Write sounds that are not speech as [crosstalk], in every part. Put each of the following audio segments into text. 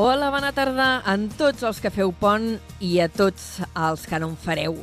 Hola, bona tarda a tots els que feu pont i a tots els que no en fareu.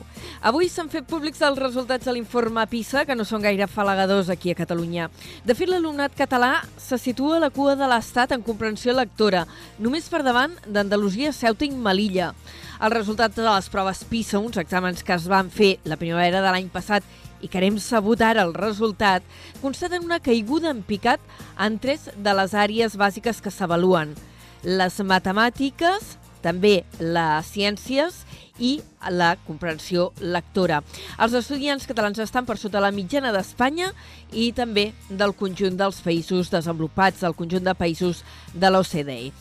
Avui s'han fet públics els resultats de l'informe PISA, que no són gaire falagadors aquí a Catalunya. De fet, l'alumnat català se situa a la cua de l'Estat en comprensió lectora, només per davant d'Andalusia, Ceuta i Melilla. Els resultats de les proves PISA, uns exàmens que es van fer la primavera de l'any passat i que hem sabut ara el resultat, constaten una caiguda en picat en tres de les àrees bàsiques que s'avaluen – les matemàtiques, també les ciències i la comprensió lectora. Els estudiants catalans estan per sota la mitjana d'Espanya i també del conjunt dels països desenvolupats, del conjunt de països de l'OCDE.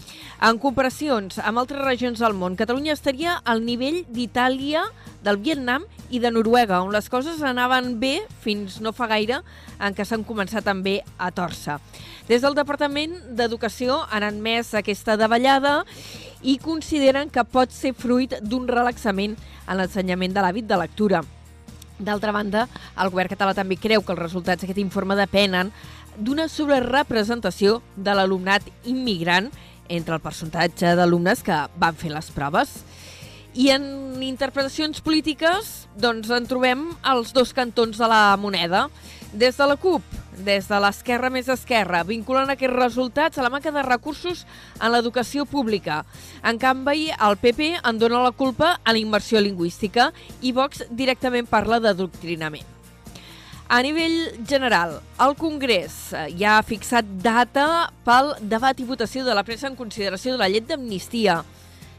En comparacions amb altres regions del món, Catalunya estaria al nivell d'Itàlia, del Vietnam i de Noruega, on les coses anaven bé fins no fa gaire, en què s'han començat també a torça. Des del Departament d'Educació han admès aquesta davallada i consideren que pot ser fruit d'un relaxament en l'ensenyament de l'hàbit de lectura. D'altra banda, el govern català també creu que els resultats d'aquest informe depenen d'una sobrerepresentació de l'alumnat immigrant entre el percentatge d'alumnes que van fer les proves. I en interpretacions polítiques, doncs en trobem els dos cantons de la moneda. Des de la CUP, des de l'esquerra més esquerra, vinculen aquests resultats a la manca de recursos en l'educació pública. En canvi, el PP en dona la culpa a la immersió lingüística i Vox directament parla d'adoctrinament. A nivell general, el Congrés ja ha fixat data pel debat i votació de la pressa en consideració de la llet d'amnistia.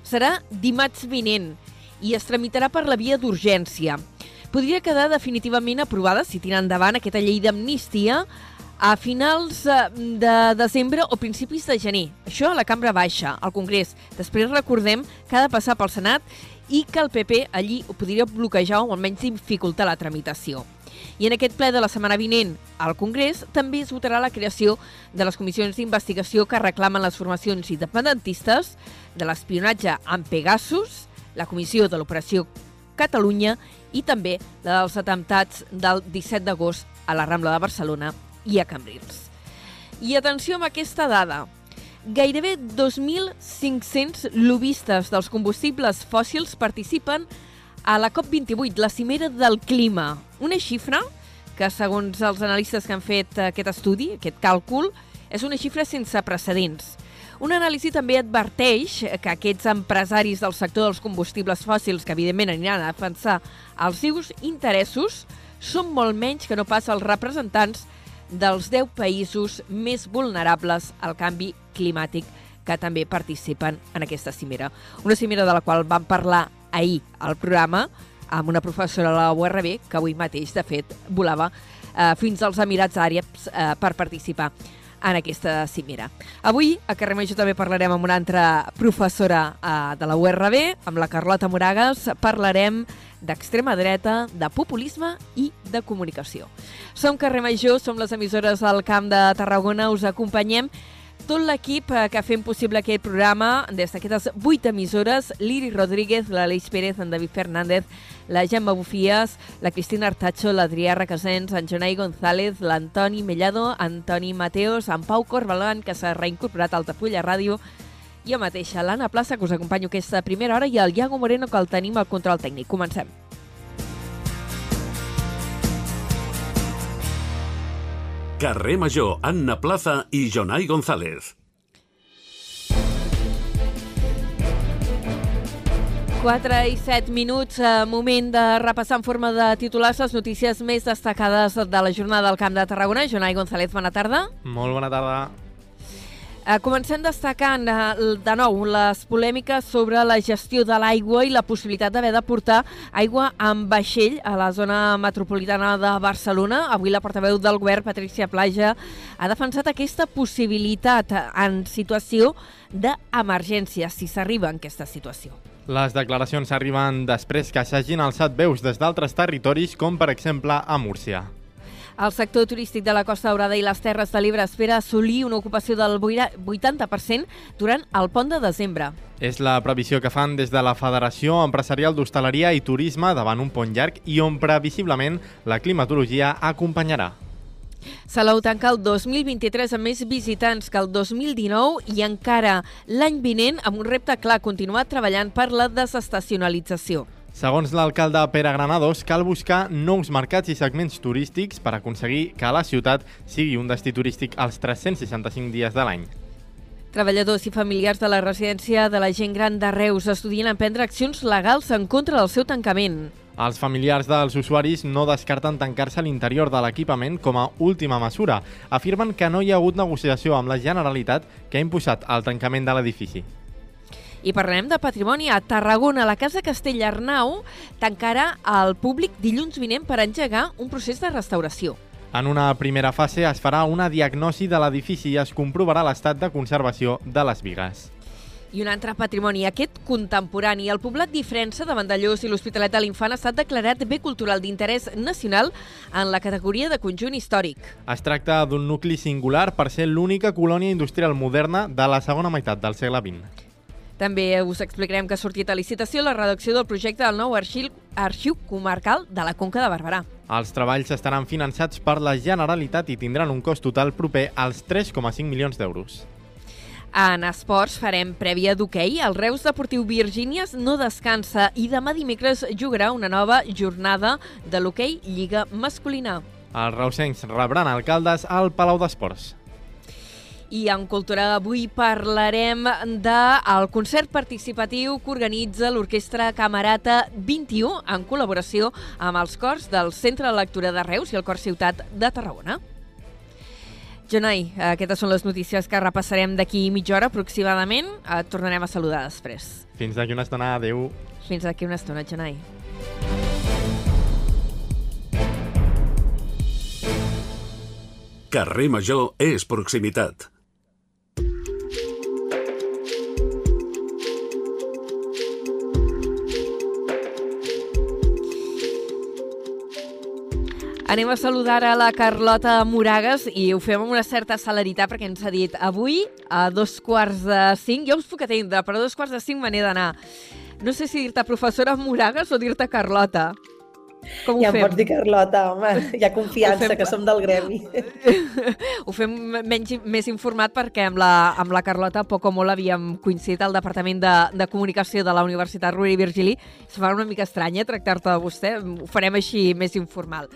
Serà dimarts vinent i es tramitarà per la via d'urgència podria quedar definitivament aprovada, si tira endavant aquesta llei d'amnistia, a finals eh, de desembre o principis de gener. Això a la cambra baixa, al Congrés. Després recordem que ha de passar pel Senat i que el PP allí ho podria bloquejar o almenys dificultar la tramitació. I en aquest ple de la setmana vinent al Congrés també es votarà la creació de les comissions d'investigació que reclamen les formacions independentistes de l'espionatge amb Pegasus, la comissió de l'operació Catalunya i també la dels atemptats del 17 d'agost a la Rambla de Barcelona i a Cambrils. I atenció amb aquesta dada. Gairebé 2.500 lobistes dels combustibles fòssils participen a la COP28, la cimera del clima. Una xifra que, segons els analistes que han fet aquest estudi, aquest càlcul, és una xifra sense precedents. Un anàlisi també adverteix que aquests empresaris del sector dels combustibles fòssils, que evidentment aniran a defensar els seus interessos, són molt menys que no pas els representants dels 10 països més vulnerables al canvi climàtic que també participen en aquesta cimera. Una cimera de la qual vam parlar ahir al programa amb una professora de la URB que avui mateix, de fet, volava eh, fins als Emirats Àrabs eh, per participar en aquesta cimera. Avui a Carrer Major també parlarem amb una altra professora eh, de la URB, amb la Carlota Moragas, parlarem d'extrema dreta, de populisme i de comunicació. Som Carrer Major, som les emissores del Camp de Tarragona, us acompanyem tot l'equip eh, que fem possible aquest programa, des d'aquestes vuit emissores, l'Iri Rodríguez, l'Aleix Pérez, en David Fernández, la Gemma Bufies, la Cristina Artacho, l'Adrià Requesens, en Jonai González, l'Antoni Mellado, Antoni Mateos, en Pau Corbalan, que s'ha reincorporat a Altafulla Ràdio, jo mateixa, l'Anna Plaça, que us acompanyo aquesta primera hora, i el Iago Moreno, que el tenim al control tècnic. Comencem. Carrer Major, Anna Plaza i Jonai González. 4 i 7 minuts, eh, moment de repassar en forma de titulars les notícies més destacades de la jornada del Camp de Tarragona. Jonai González, bona tarda. Molt bona tarda. Uh, comencem destacant uh, de nou les polèmiques sobre la gestió de l'aigua i la possibilitat d'haver de portar aigua amb vaixell a la zona metropolitana de Barcelona. Avui la portaveu del govern, Patricia Plaja, ha defensat aquesta possibilitat en situació d'emergència, si s'arriba en aquesta situació. Les declaracions arriben després que s'hagin alçat veus des d'altres territoris, com per exemple a Múrcia. El sector turístic de la Costa Daurada i les Terres de l'Ebre espera assolir una ocupació del 80% durant el pont de desembre. És la previsió que fan des de la Federació Empresarial d'Hostaleria i Turisme davant un pont llarg i on previsiblement la climatologia acompanyarà. Salou tanca el 2023 amb més visitants que el 2019 i encara l'any vinent amb un repte clar, continuar treballant per la desestacionalització. Segons l'alcalde Pere Granados, cal buscar nous mercats i segments turístics per aconseguir que la ciutat sigui un destí turístic als 365 dies de l'any. Treballadors i familiars de la residència de la gent gran de Reus estudien emprendre accions legals en contra del seu tancament. Els familiars dels usuaris no descarten tancar-se a l'interior de l'equipament com a última mesura. Afirmen que no hi ha hagut negociació amb la Generalitat que ha imposat el tancament de l'edifici. I parlarem de patrimoni. A Tarragona, la Casa Castell Arnau tancarà al públic dilluns vinent per engegar un procés de restauració. En una primera fase es farà una diagnosi de l'edifici i es comprovarà l'estat de conservació de les vigues. I un altre patrimoni, aquest contemporani. El poblat d'Ifrensa de Vandellós i l'Hospitalet de l'Infant ha estat declarat bé cultural d'interès nacional en la categoria de conjunt històric. Es tracta d'un nucli singular per ser l'única colònia industrial moderna de la segona meitat del segle XX. També us explicarem que ha sortit a licitació la redacció del projecte del nou arxiu, arxiu comarcal de la Conca de Barberà. Els treballs estaran finançats per la Generalitat i tindran un cost total proper als 3,5 milions d'euros. En esports farem prèvia d'hoquei. El Reus Deportiu Virgínies no descansa i demà dimecres jugarà una nova jornada de l'hoquei Lliga Masculina. Els reusencs rebran alcaldes al Palau d'Esports. I en Cultura avui parlarem del concert participatiu que organitza l'Orquestra Camerata 21 en col·laboració amb els cors del Centre de Lectura de Reus i el Cor Ciutat de Tarragona. Jonai, aquestes són les notícies que repassarem d'aquí mitja hora aproximadament. Et tornarem a saludar després. Fins d'aquí una estona. Adéu. Fins d'aquí una estona, Jonai. Carrer Major és proximitat. Anem a saludar a la Carlota Moragas i ho fem amb una certa celeritat perquè ens ha dit avui a dos quarts de cinc, jo us puc atendre, però a dos quarts de cinc me n'he d'anar. No sé si dir-te professora Moragas o dir-te Carlota. Com ho ja fem? em pots dir Carlota, home, hi ha confiança fem- que som del gremi. [laughs] ho fem menys, més informat perquè amb la, amb la Carlota poc o molt havíem coincidit al Departament de, de Comunicació de la Universitat Rovira i Virgili. Es fa una mica estrany eh, tractar-te de vostè, ho farem així més informal.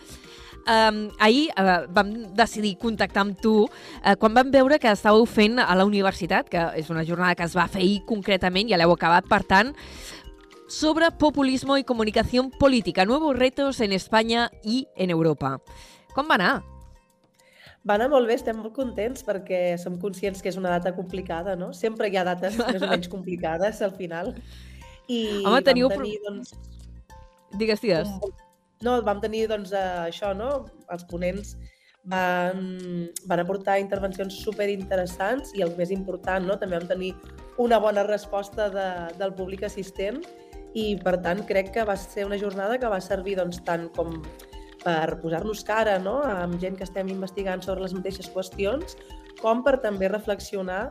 Um, ahir uh, vam decidir contactar amb tu uh, quan vam veure que estàveu fent a la universitat, que és una jornada que es va fer ahir concretament, ja l'heu acabat, per tant, sobre populismo y comunicación política, nuevos retos en España y en Europa. Com va anar? Va anar molt bé, estem molt contents perquè som conscients que és una data complicada, no? Sempre hi ha dates més o menys [laughs] complicades al final. I Home, teniu tenir, doncs, Digues, digues. un- no, vam tenir doncs, eh, això, no? Els ponents van, van aportar intervencions super interessants i el més important, no? també vam tenir una bona resposta de, del públic assistent i per tant crec que va ser una jornada que va servir doncs, tant com per posar-nos cara no? amb gent que estem investigant sobre les mateixes qüestions, com per també reflexionar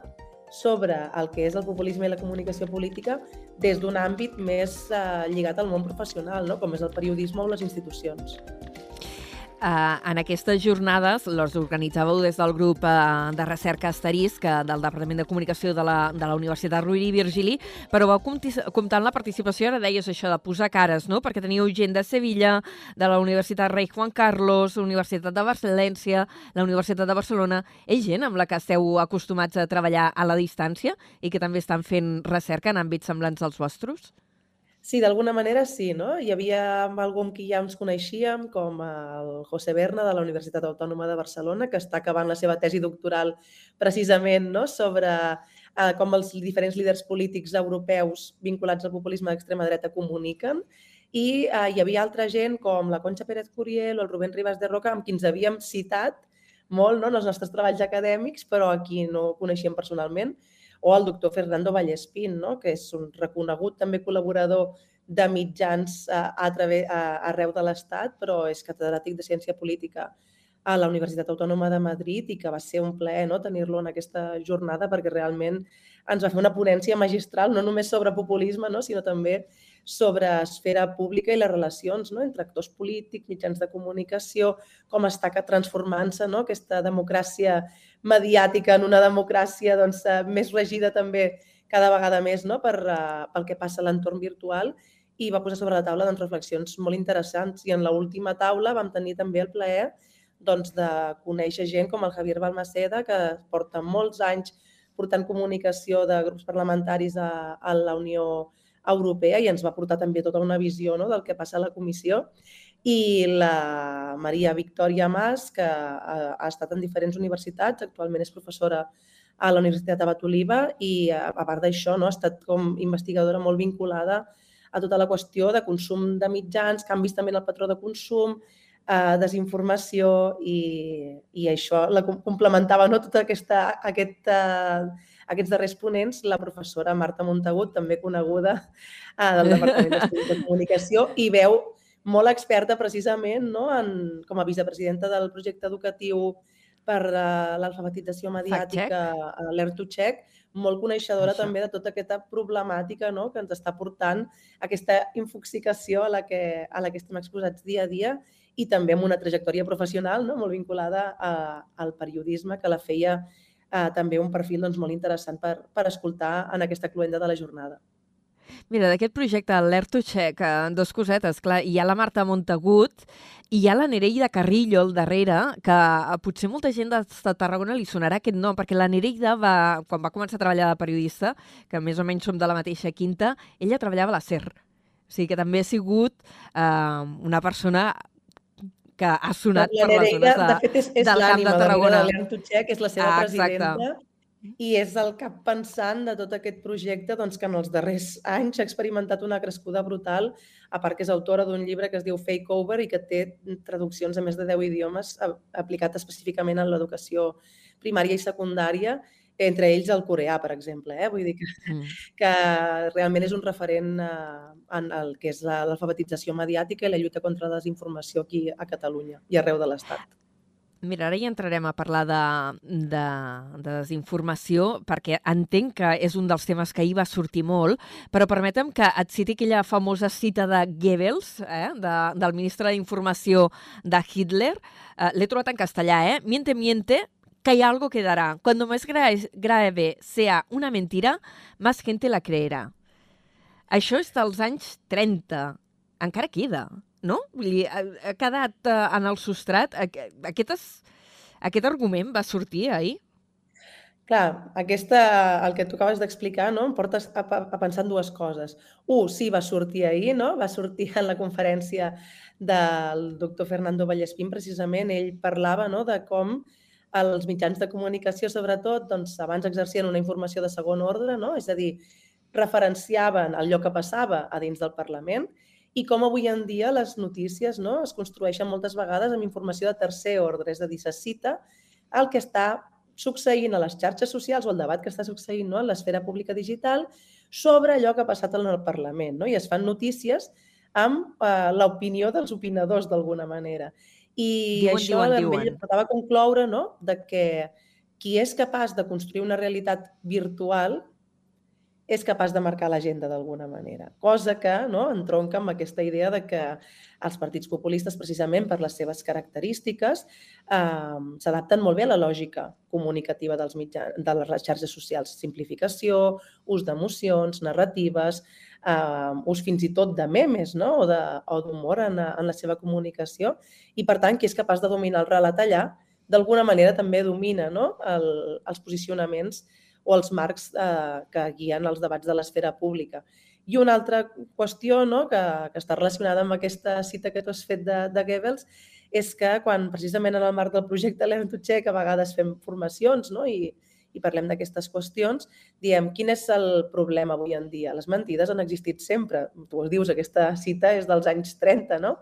sobre el que és el populisme i la comunicació política des d'un àmbit més eh, lligat al món professional, no? com és el periodisme o les institucions. Uh, en aquestes jornades les organitzàveu des del grup uh, de recerca Asterisc uh, del Departament de Comunicació de la, de la Universitat Rovira i Virgili, però vau amb la participació, ara deies això de posar cares, no? perquè teniu gent de Sevilla, de la Universitat Rei Juan Carlos, Universitat de València, la Universitat de Barcelona. És gent amb la que esteu acostumats a treballar a la distància i que també estan fent recerca en àmbits semblants als vostres? Sí, d'alguna manera sí, no? Hi havia algú amb qui ja ens coneixíem, com el José Berna de la Universitat Autònoma de Barcelona, que està acabant la seva tesi doctoral precisament no? sobre eh, com els diferents líders polítics europeus vinculats al populisme d'extrema dreta comuniquen. I eh, hi havia altra gent com la Concha Pérez Curiel o el Rubén Ribas de Roca, amb qui ens havíem citat molt no? en els nostres treballs acadèmics, però a qui no coneixíem personalment, o el doctor Fernando Vallespín, no? que és un reconegut també col·laborador de mitjans a, a través, a, arreu de l'Estat, però és catedràtic de ciència política a la Universitat Autònoma de Madrid i que va ser un plaer no, tenir-lo en aquesta jornada perquè realment ens va fer una ponència magistral, no només sobre populisme, no, sinó també sobre esfera pública i les relacions no, entre actors polítics, mitjans de comunicació, com està transformant-se no, aquesta democràcia mediàtica en una democràcia doncs, eh, més regida també cada vegada més no, per, uh, pel que passa a l'entorn virtual i va posar sobre la taula doncs, reflexions molt interessants. I en l'última taula vam tenir també el plaer doncs, de conèixer gent com el Javier Balmaceda, que porta molts anys portant comunicació de grups parlamentaris a, a la Unió Europea i ens va portar també tota una visió no, del que passa a la comissió. I la Maria Victòria Mas, que ha, ha estat en diferents universitats, actualment és professora a la Universitat de Batoliva i, a, a part d'això, no, ha estat com investigadora molt vinculada a tota la qüestió de consum de mitjans, canvis també en el patró de consum, eh, desinformació i, i això la complementava no? tota aquesta, aquesta, aquests darrers ponents, la professora Marta Montagut, també coneguda eh, del Departament d'Estudis de Comunicació, i veu molt experta precisament no? en, com a vicepresidenta del projecte educatiu per uh, l'alfabetització mediàtica a Learn to Check, molt coneixedora Això. també de tota aquesta problemàtica no? que ens està portant aquesta infoxicació a la, que, a la que estem exposats dia a dia i també amb una trajectòria professional no? molt vinculada a, al periodisme que la feia eh, també un perfil doncs, molt interessant per, per escoltar en aquesta cluenda de la jornada. Mira, d'aquest projecte, l'Air Check, eh, dos cosetes. Clar, hi ha la Marta Montagut i hi ha la Nereida Carrillo al darrere, que eh, potser molta gent de Tarragona li sonarà aquest nom, perquè la Nereida, va, quan va començar a treballar de periodista, que més o menys som de la mateixa quinta, ella treballava a la SER. O sigui que també ha sigut eh, una persona que ha sonat la, per les zones de, de fet, és, és del Camp de Tarragona. Nereida, que és la seva ah, presidenta, i és el cap pensant de tot aquest projecte doncs, que en els darrers anys ha experimentat una crescuda brutal, a part que és autora d'un llibre que es diu Fake Over i que té traduccions a més de 10 idiomes aplicat específicament en l'educació primària i secundària, entre ells el coreà, per exemple. Eh? Vull dir que, mm. que realment és un referent eh, en el que és l'alfabetització mediàtica i la lluita contra la desinformació aquí a Catalunya i arreu de l'Estat. Mira, ara ja entrarem a parlar de, de, de desinformació, perquè entenc que és un dels temes que ahir va sortir molt, però permetem que et citi aquella famosa cita de Goebbels, eh, de, del ministre d'Informació de Hitler. Eh, L'he trobat en castellà, eh? Miente, miente, que algo que dará. Cuando más grave sea una mentira, más gente la creerà. Això és dels anys 30. Encara queda no? Vull dir, ha, ha quedat uh, en el substrat. Aquest, és, aquest argument va sortir ahir? Clar, aquesta, el que tu acabes d'explicar no? em porta a, a pensar en dues coses. Un, sí, va sortir ahir, no? va sortir en la conferència del doctor Fernando Vallespín, precisament. Ell parlava no? de com els mitjans de comunicació, sobretot, doncs, abans exercien una informació de segon ordre, no? és a dir, referenciaven allò que passava a dins del Parlament i com avui en dia les notícies no, es construeixen moltes vegades amb informació de tercer ordre, és a dir, se cita el que està succeint a les xarxes socials o el debat que està succeint no, en l'esfera pública digital sobre allò que ha passat en el Parlament. No? I es fan notícies amb eh, l'opinió dels opinadors, d'alguna manera. I diuen, això diuen, diuen. ell portava a concloure no? de que qui és capaç de construir una realitat virtual és capaç de marcar l'agenda d'alguna manera. Cosa que no, entronca amb aquesta idea de que els partits populistes, precisament per les seves característiques, eh, s'adapten molt bé a la lògica comunicativa dels mitjans, de les xarxes socials. Simplificació, ús d'emocions, narratives, eh, ús fins i tot de memes no? o d'humor en, en la seva comunicació. I, per tant, qui és capaç de dominar el relat allà, d'alguna manera també domina no? el, els posicionaments o els marcs eh, que guien els debats de l'esfera pública. I una altra qüestió no, que, que està relacionada amb aquesta cita que tu has fet de, de Goebbels és que quan precisament en el marc del projecte Learn to Check a vegades fem formacions no, i, i parlem d'aquestes qüestions, diem quin és el problema avui en dia? Les mentides han existit sempre. Tu ho dius, aquesta cita és dels anys 30, no?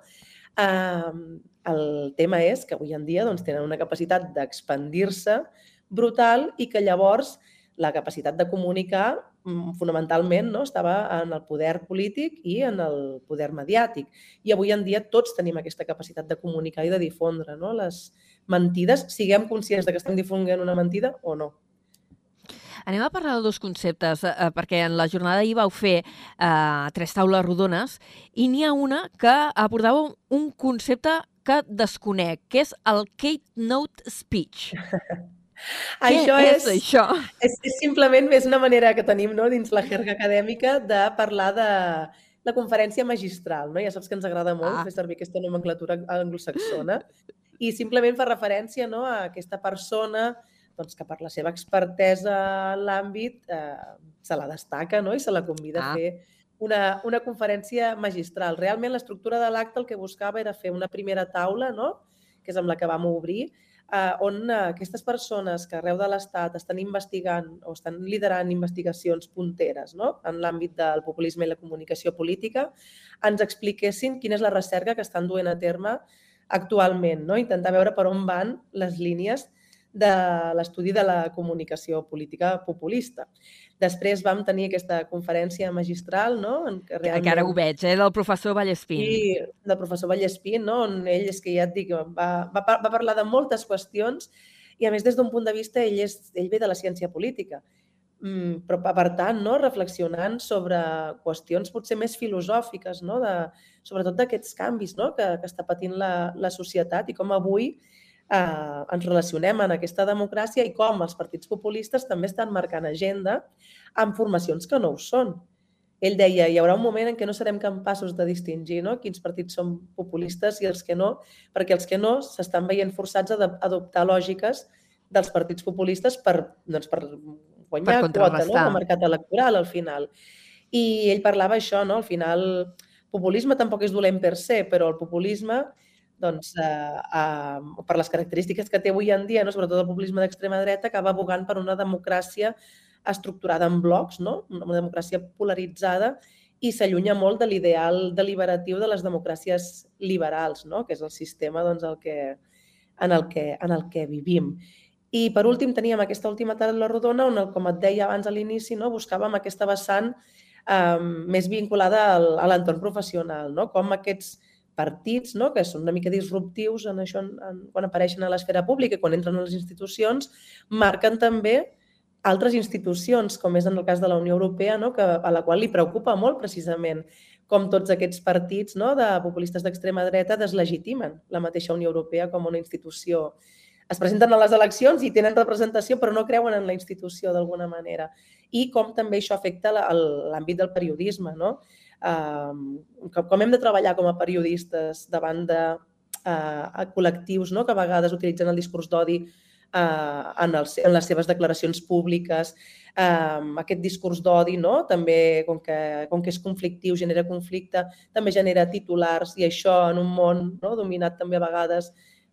Uh, el tema és que avui en dia doncs, tenen una capacitat d'expandir-se brutal i que llavors la capacitat de comunicar mm, fonamentalment no, estava en el poder polític i en el poder mediàtic. I avui en dia tots tenim aquesta capacitat de comunicar i de difondre no, les mentides, siguem conscients de que estem difonguent una mentida o no. Anem a parlar de dos conceptes, eh, perquè en la jornada ahir vau fer eh, tres taules rodones i n'hi ha una que abordava un concepte que desconec, que és el Kate Note Speech. [laughs] això Què és, és això? és, és simplement és una manera que tenim no, dins la jerga acadèmica de parlar de la conferència magistral. No? Ja saps que ens agrada molt Ah. fer servir aquesta nomenclatura anglosaxona i simplement fa referència no, a aquesta persona doncs, que per la seva expertesa en l'àmbit eh, se la destaca no? i se la convida Ah. a fer una, una conferència magistral. Realment l'estructura de l'acte el que buscava era fer una primera taula, no? que és amb la que vam obrir, eh, on eh, aquestes persones que arreu de l'Estat estan investigant o estan liderant investigacions punteres no? en l'àmbit del populisme i la comunicació política, ens expliquessin quina és la recerca que estan duent a terme actualment, no? intentar veure per on van les línies de l'estudi de la comunicació política populista. Després vam tenir aquesta conferència magistral, no? en Que, que ara ho veig, eh, del professor Vallespín. i del professor Vallespín, no? on ell, és que ja et dic, va, va, va parlar de moltes qüestions i a més des d'un punt de vista ell, és, ell ve de la ciència política. Mm, però per tant, no? reflexionant sobre qüestions potser més filosòfiques, no? de, sobretot d'aquests canvis no? que, que està patint la, la societat i com avui eh, ens relacionem en aquesta democràcia i com els partits populistes també estan marcant agenda amb formacions que no ho són. Ell deia, hi haurà un moment en què no serem capaços de distingir no? quins partits són populistes i els que no, perquè els que no s'estan veient forçats a adoptar lògiques dels partits populistes per, doncs, per guanyar Per quota no? de mercat electoral al final. I ell parlava això, no? al final populisme tampoc és dolent per se, però el populisme doncs, eh, eh, per les característiques que té avui en dia, no? sobretot el populisme d'extrema dreta, acaba abogant per una democràcia estructurada en blocs, no? una democràcia polaritzada i s'allunya molt de l'ideal deliberatiu de les democràcies liberals, no? que és el sistema doncs, el que, en, el que, en el que vivim. I per últim teníem aquesta última taula rodona on, com et deia abans a l'inici, no? buscàvem aquesta vessant eh, més vinculada al, a l'entorn professional, no? com aquests partits, no? que són una mica disruptius en això, en, en, quan apareixen a l'esfera pública i quan entren a les institucions, marquen també altres institucions, com és en el cas de la Unió Europea, no? que, a la qual li preocupa molt precisament com tots aquests partits no? de populistes d'extrema dreta deslegitimen la mateixa Unió Europea com una institució. Es presenten a les eleccions i tenen representació, però no creuen en la institució d'alguna manera. I com també això afecta l'àmbit del periodisme. No? Uh, com hem de treballar com a periodistes davant de uh, col·lectius no? que a vegades utilitzen el discurs d'odi uh, en, els, en les seves declaracions públiques, um, aquest discurs d'odi, no? també com que, com que és conflictiu, genera conflicte, també genera titulars i això en un món no? dominat també a vegades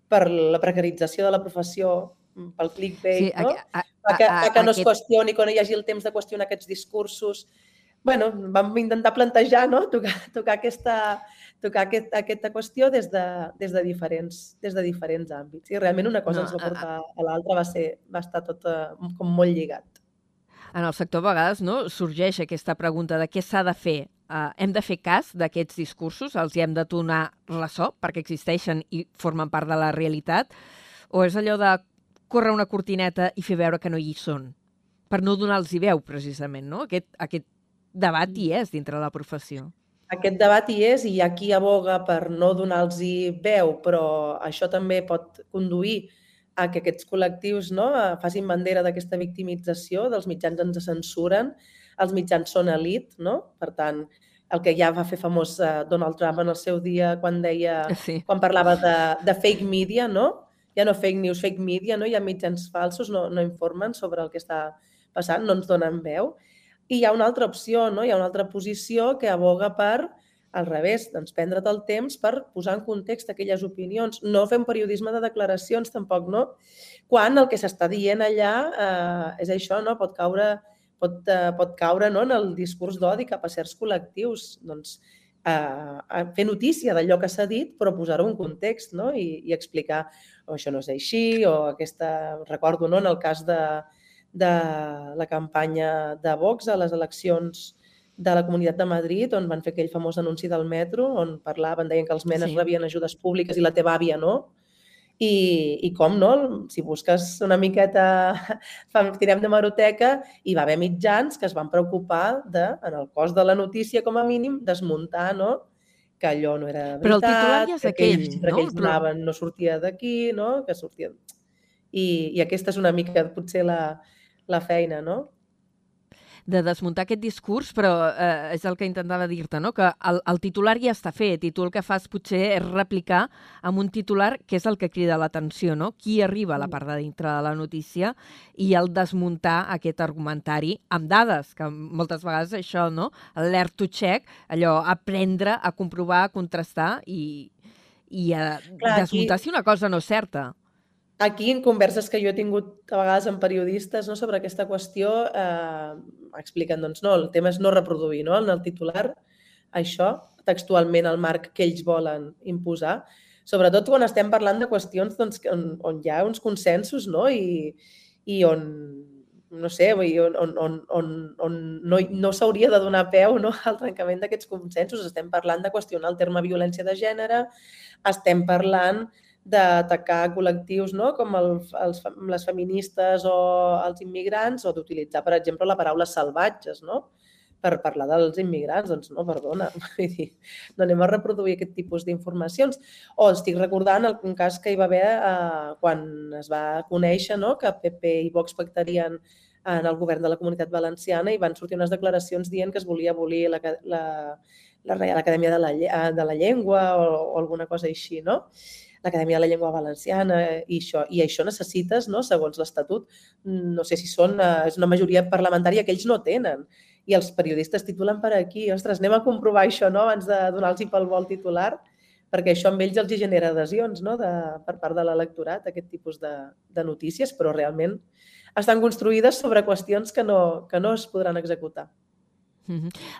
per la precarització de la professió, pel clickbait, Sí, no? a, a, fa que, fa que no es qüestioni, que no hi hagi el temps de qüestionar aquests discursos. Bueno, vam intentar plantejar, no? tocar, tocar, aquesta, tocar aquest, aquesta qüestió des de, des, de diferents, des de diferents àmbits. I realment una cosa No, ens va a- portar a l'altra, va, ser, va estar tot eh, com molt lligat. En el sector a vegades no, sorgeix aquesta pregunta de què s'ha de fer. Uh, hem de fer cas d'aquests discursos? Els hi hem de donar ressò perquè existeixen i formen part de la realitat? O és allò de córrer una cortineta i fer veure que no hi són? Per no donar-los veu, precisament, no? Aquest, aquest debat hi és dintre de la professió. Aquest debat hi és i hi ha qui aboga per no donar-los veu, però això també pot conduir a que aquests col·lectius no, eh, facin bandera d'aquesta victimització, dels mitjans ens censuren, els mitjans són elit, no? Per tant, el que ja va fer famós eh, Donald Trump en el seu dia quan deia, Sí. quan parlava de, de fake media, no? Ja no fake news, fake media, no? Hi ha mitjans falsos, no, no informen sobre el que està passant, no ens donen veu. I hi ha una altra opció, no? Hi ha una altra posició que aboga per al revés, doncs prendre't el temps per posar en context aquelles opinions. No un periodisme de declaracions tampoc, no? Quan el que s'està dient allà eh, és això, no? Pot caure, pot, eh, pot caure no? en el discurs d'odi cap a certs col·lectius. Doncs eh, fer notícia d'allò que s'ha dit, però posar-ho en context no? I, i explicar oh, això no és així, o aquesta... Recordo no? en el cas de, de la campanya de Vox a les eleccions de la Comunitat de Madrid, on van fer aquell famós anunci del metro, on parlaven, deien que els menes Sí. rebien ajudes públiques i la teva àvia no. I, i com no, si busques una miqueta, [laughs] tirem de maroteca, hi va haver mitjans que es van preocupar de, en el cos de la notícia, com a mínim, desmuntar no? que allò no era veritat, Però el titular ja és que aquell xifra no? que ells donaven no sortia d'aquí, no? que sortia... I, I aquesta és una mica, potser, la, la feina, no? de desmuntar aquest discurs, però eh, és el que intentava dir-te, no? que el, el titular ja està fet i tu el que fas potser és replicar amb un titular que és el que crida l'atenció, no? qui arriba a la part de dintre de la notícia i el desmuntar aquest argumentari amb dades, que moltes vegades això, no? l'ert to check, allò, aprendre a comprovar, a contrastar i, i a Clar, aquí- desmuntar si una cosa no és certa. Aquí, en converses que jo he tingut a vegades amb periodistes no, sobre aquesta qüestió, eh, expliquen, doncs, no, el tema és no reproduir no, en el titular això, textualment el marc que ells volen imposar, sobretot quan estem parlant de qüestions doncs, on, on hi ha uns consensos no? I, i on, no sé, on, on, on, on, on no, no s'hauria de donar peu no, al trencament d'aquests consensos. Estem parlant de qüestionar el terme violència de gènere, estem parlant d'atacar col·lectius no? com el, els, les feministes o els immigrants o d'utilitzar, per exemple, la paraula salvatges no? per parlar dels immigrants. Doncs no, perdona, [laughs] dir, no anem a reproduir aquest tipus d'informacions. O estic recordant el- un cas que hi va haver eh, quan es va conèixer no? que PP i Vox pactarien en el govern de la Comunitat Valenciana i van sortir unes declaracions dient que es volia abolir la, la, la Reial Acadèmia de la, eh, de la Llengua o, o alguna cosa així, no? l'Acadèmia de la Llengua Valenciana i això, i això necessites, no, segons l'Estatut, no sé si són, eh, és una majoria parlamentària que ells no tenen. I els periodistes titulen per aquí, ostres, anem a comprovar això no, abans de donar-los pel vol titular, perquè això amb ells els genera adhesions no, de, per part de l'electorat, aquest tipus de, de notícies, però realment estan construïdes sobre qüestions que no, que no es podran executar.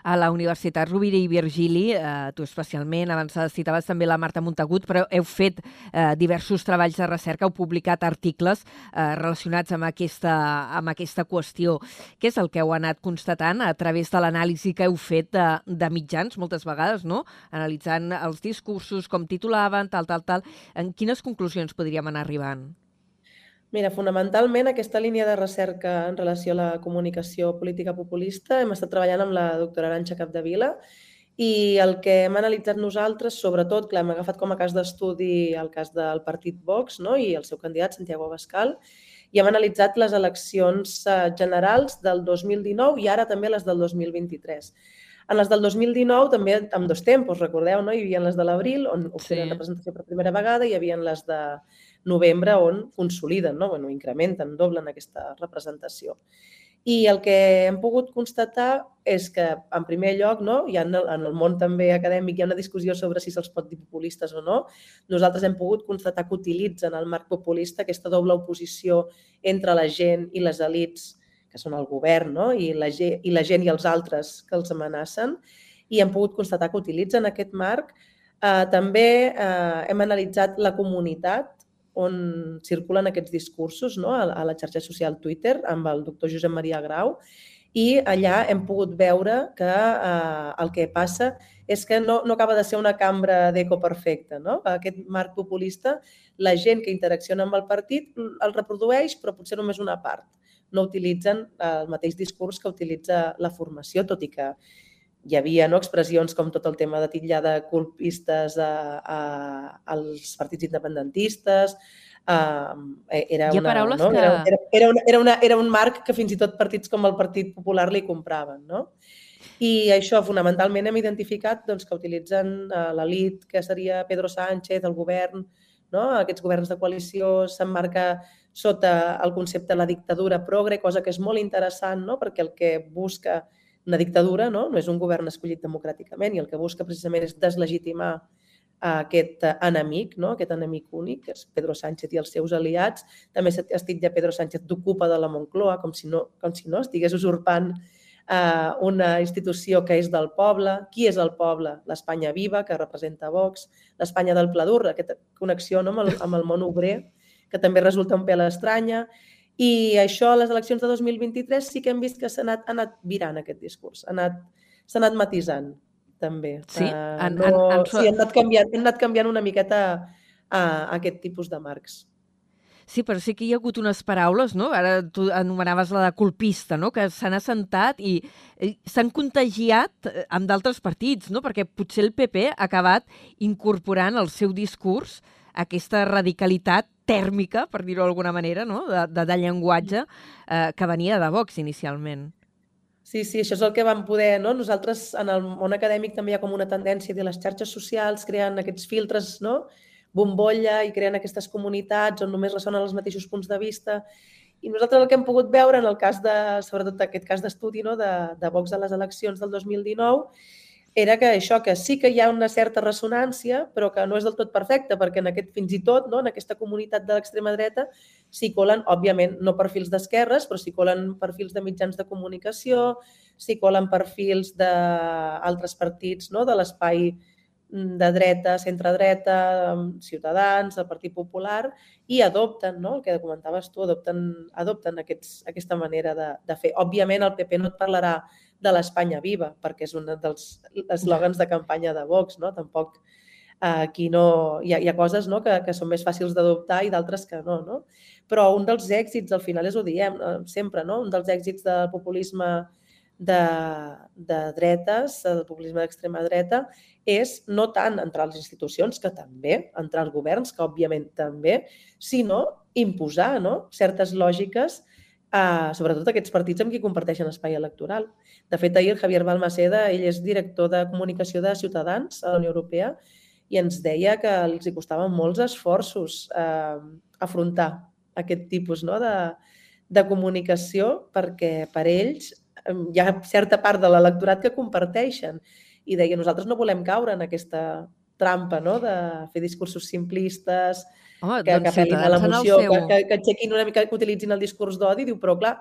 A la Universitat Rovira i Virgili, eh, tu especialment, abans citaves també la Marta Montagut, però heu fet eh, diversos treballs de recerca, heu publicat articles eh, relacionats amb aquesta, amb aquesta qüestió. Què és el que heu anat constatant a través de l'anàlisi que heu fet de, de mitjans, moltes vegades, no? analitzant els discursos, com titulaven, tal, tal, tal. En quines conclusions podríem anar arribant? Mira, fonamentalment aquesta línia de recerca en relació a la comunicació política populista hem estat treballant amb la doctora Aranxa Capdevila i el que hem analitzat nosaltres, sobretot, clar, hem agafat com a cas d'estudi el cas del partit Vox no? i el seu candidat, Santiago Abascal, i hem analitzat les eleccions eh, generals del 2019 i ara també les del 2023. En les del 2019 també amb dos tempos, recordeu, no? hi havia les de l'abril, on obtenen Sí. representació per primera vegada, i hi havia les de novembre on consoliden, no? bueno, incrementen, doblen aquesta representació. I el que hem pogut constatar és que, en primer lloc, no, ha, en el- en el món també acadèmic hi ha una discussió sobre si se'ls pot dir populistes o no. Nosaltres hem pogut constatar que utilitzen el marc populista aquesta doble oposició entre la gent i les elites, que són el govern, no? I, la, i la gent i els altres que els amenacen, i hem pogut constatar que utilitzen aquest marc. Eh, també eh, hem analitzat la comunitat on circulen aquests discursos no? a, a la xarxa social Twitter amb el doctor Josep Maria Grau i allà hem pogut veure que eh, el que passa és que no, no acaba de ser una cambra d'eco perfecta. No? Aquest marc populista, la gent que interacciona amb el partit el reprodueix, però potser només una part. No utilitzen el mateix discurs que utilitza la formació, tot i que hi havia no, expressions com tot el tema de titllar de colpistes a, a, als partits independentistes. Uh, era, una, paraules no? que- era, era, era, una, era, una, era un marc que fins i tot partits com el Partit Popular li compraven. No? I això, fonamentalment, hem identificat doncs, que utilitzen uh, l'elit, que seria Pedro Sánchez, el govern, no? aquests governs de coalició s'emmarca sota el concepte de la dictadura progre, cosa que és molt interessant, no? perquè el que busca una dictadura no? no és un govern escollit democràticament i el que busca precisament és deslegitimar aquest enemic, no? aquest enemic únic, que és Pedro Sánchez i els seus aliats. També es titlla Pedro Sánchez d'ocupa de la Moncloa, com si no, com si no estigués usurpant eh, una institució que és del poble. Qui és el poble? L'Espanya viva, que representa Vox, l'Espanya del Pladur, aquesta connexió no? amb, el, amb el món obrer, que també resulta un pèl estranya, I això a les eleccions de 2023 sí que hem vist que s'ha anat, ha anat virant aquest discurs, s'ha anat, anat matisant també. Sí? Uh, En- no, en- en- sí, hem anat, canviant, hem anat canviant una miqueta uh, aquest tipus de marcs. Sí, però sí que hi ha hagut unes paraules, no? Ara tu anomenaves la de colpista, no? Que s'han assentat i, i s'han contagiat eh, amb d'altres partits, no? Perquè potser el PP ha acabat incorporant al seu discurs aquesta radicalitat tèrmica, per dir-ho d'alguna manera, no? de, de, de llenguatge eh, que venia de Vox inicialment. Sí, sí, això és el que vam poder, no? Nosaltres, en el món acadèmic també hi ha com una tendència dir les xarxes socials creen aquests filtres, no? Bombolla i creen aquestes comunitats on només ressonen els mateixos punts de vista. I nosaltres el que hem pogut veure en el cas de, sobretot aquest cas d'estudi no? de, de Vox a les eleccions del 2019, era que això, que sí que hi ha una certa ressonància, però que no és del tot perfecta, perquè en aquest, fins i tot, no, en aquesta comunitat de l'extrema dreta, s'hi colen, òbviament, no perfils d'esquerres, però s'hi colen perfils de mitjans de comunicació, s'hi colen perfils d'altres partits no, de l'espai de dreta, centre-dreta, Ciutadans, el Partit Popular, i adopten, no? el que comentaves tu, adopten, adopten aquests, aquesta manera de, de fer. Òbviament, el PP no et parlarà de l'Espanya viva, perquè és un dels eslògans de campanya de Vox, no? Tampoc eh, aquí no... Hi ha, hi ha coses no? que, que són més fàcils d'adoptar i d'altres que no, no? Però un dels èxits, al final és ho diem eh, sempre, no? Un dels èxits del populisme de, de dretes, del populisme d'extrema dreta, és no tant entrar a les institucions, que també, entrar als governs, que òbviament també, sinó imposar no? certes lògiques a, sobretot aquests partits amb qui comparteixen espai electoral. De fet, ahir el Javier Balmaceda, ell és director de comunicació de Ciutadans a la Unió Europea, i ens deia que els hi costaven molts esforços eh, afrontar aquest tipus no, de, de comunicació perquè per ells eh, hi ha certa part de l'electorat que comparteixen i deia, nosaltres no volem caure en aquesta trampa no? de fer discursos simplistes, Home, que, que doncs apel·lin a l'emoció, que, que, que aixequin una mica, que utilitzin el discurs d'odi, diu, però clar,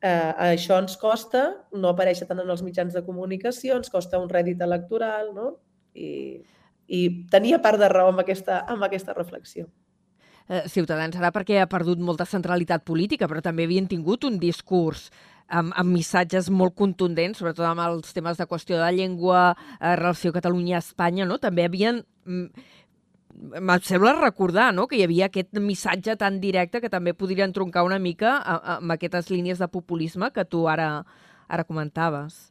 eh, això ens costa, no aparèixer tant en els mitjans de comunicació, ens costa un rèdit electoral, no? I, i tenia part de raó amb aquesta, amb aquesta reflexió. Eh, Ciutadans ara perquè ha perdut molta centralitat política, però també havien tingut un discurs amb, amb missatges molt contundents, sobretot amb els temes de qüestió de llengua, eh, relació Catalunya-Espanya, no? També havien... Em sembla recordar no? que hi havia aquest missatge tan directe que també podria entroncar una mica amb aquestes línies de populisme que tu ara, ara comentaves.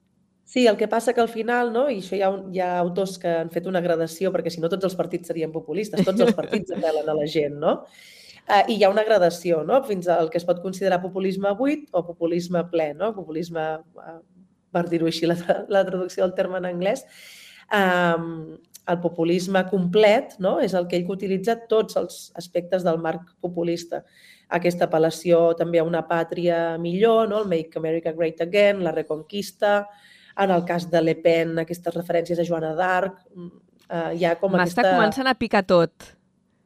Sí, el que passa que al final, no, i això hi ha, un, hi ha autors que han fet una gradació, perquè si no tots els partits serien populistes, tots els partits apel·len a la gent, no? Uh, I hi ha una gradació, no?, fins al que es pot considerar populisme buit o populisme ple, no? Populisme, uh, per dir-ho així, la, la traducció del terme en anglès. Um, el populisme complet no? és el que ell utilitza tots els aspectes del marc populista. Aquesta apel·lació també a una pàtria millor, no? el Make America Great Again, la Reconquista, en el cas de Le Pen, aquestes referències a Joana d'Arc, eh, hi ha com M'està aquesta, començant a picar tot.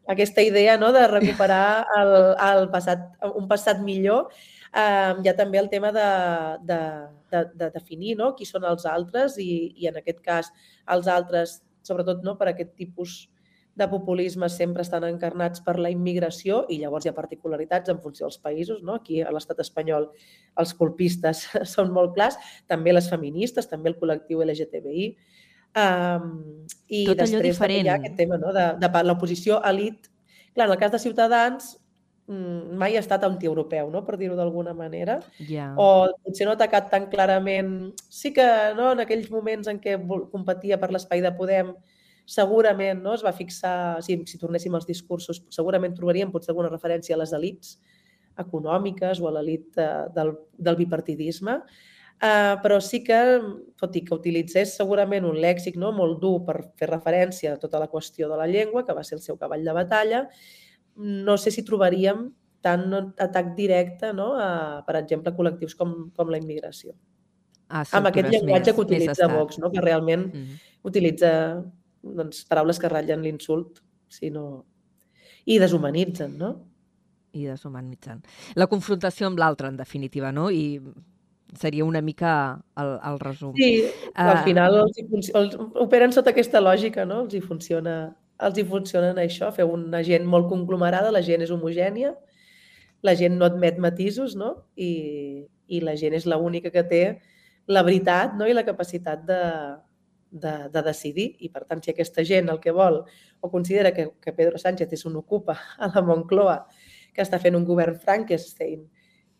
aquesta idea no, de recuperar el, el passat, un passat millor. Eh, hi ha també el tema de, de, de, de definir no, qui són els altres i, i en aquest cas els altres, sobretot no, per aquest tipus de populisme sempre estan encarnats per la immigració i llavors hi ha particularitats en funció dels països. No? Aquí a l'estat espanyol els colpistes [laughs] són molt clars, també les feministes, també el col·lectiu LGTBI. Um, I Tot allò després també hi ha diferent. aquest tema no? de, de pa- l'oposició elit. Clar, en el cas de Ciutadans mai ha estat antieuropeu, no? per dir-ho d'alguna manera Ja. o potser no ha atacat tan clarament. Sí que no, en aquells moments en què competia per l'espai de Podem, segurament no, es va fixar, si, si tornéssim als discursos, segurament trobaríem potser alguna referència a les elites econòmiques o a l'elit eh, del, del bipartidisme, eh, però sí que, tot i que utilitzés segurament un lèxic no, molt dur per fer referència a tota la qüestió de la llengua, que va ser el seu cavall de batalla, no sé si trobaríem tant atac directe no, a, per exemple, col·lectius com, com la immigració. A Amb aquest llenguatge més- que utilitza. Vox, no? que realment Mhm. utilitza doncs, paraules que ratllen l'insult sinó... i deshumanitzen, no? i deshumanitzant. La confrontació amb l'altre, en definitiva, no? I seria una mica el, el resum. Sí, al Ah. final els, els, operen sota aquesta lògica, no? Els hi funciona, els hi funciona en això, fer una gent molt conglomerada, la gent és homogènia, la gent no admet matisos no? I, i la gent és l'única que té la veritat no? i la capacitat de, de, de decidir. I, per tant, si aquesta gent el que vol o considera que, que Pedro Sánchez és un ocupa a la Moncloa que està fent un govern Frankenstein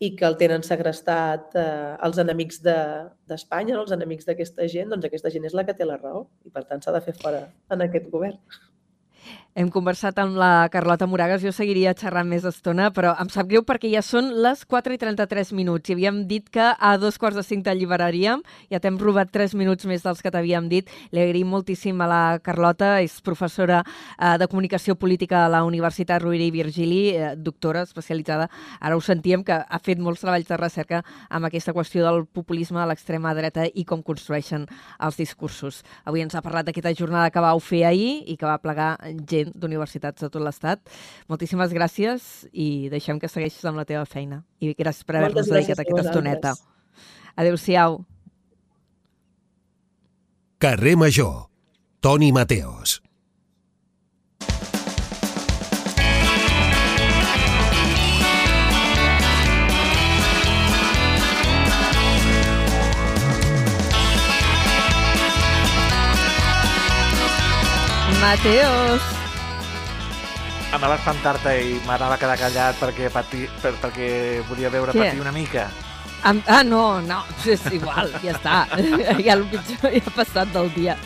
i que el tenen segrestat eh, els enemics d'Espanya, de, no? els enemics d'aquesta gent, doncs aquesta gent és la que té la raó i per tant s'ha de fer fora en aquest govern. Hem conversat amb la Carlota Moragas, jo seguiria xerrant més estona, però em sap greu perquè ja són les 4 i 33 minuts i havíem dit que a dos quarts de cinc t'alliberaríem, ja t'hem robat 3 minuts més dels que t'havíem dit. Li agraïm moltíssim a la Carlota, és professora eh, de Comunicació Política a la Universitat Rovira i Virgili, eh, doctora especialitzada. Ara ho sentíem que ha fet molts treballs de recerca amb aquesta qüestió del populisme a l'extrema dreta i com construeixen els discursos. Avui ens ha parlat d'aquesta jornada que vau fer ahir i que va plegar gent d'universitats de tot l'Estat. Moltíssimes gràcies i deixem que segueixis amb la teva feina. I gràcies per haver-nos dedicat aquesta estoneta. Adéu-siau. Carrer Major. Toni Mateos. Mateos anava a espantar-te i m'anava a quedar callat perquè, pati, per, perquè volia veure Què? patir una mica. Am ah, no, no, [laughs] és igual, ja està. [laughs] ja el pitjor ja ha passat del dia.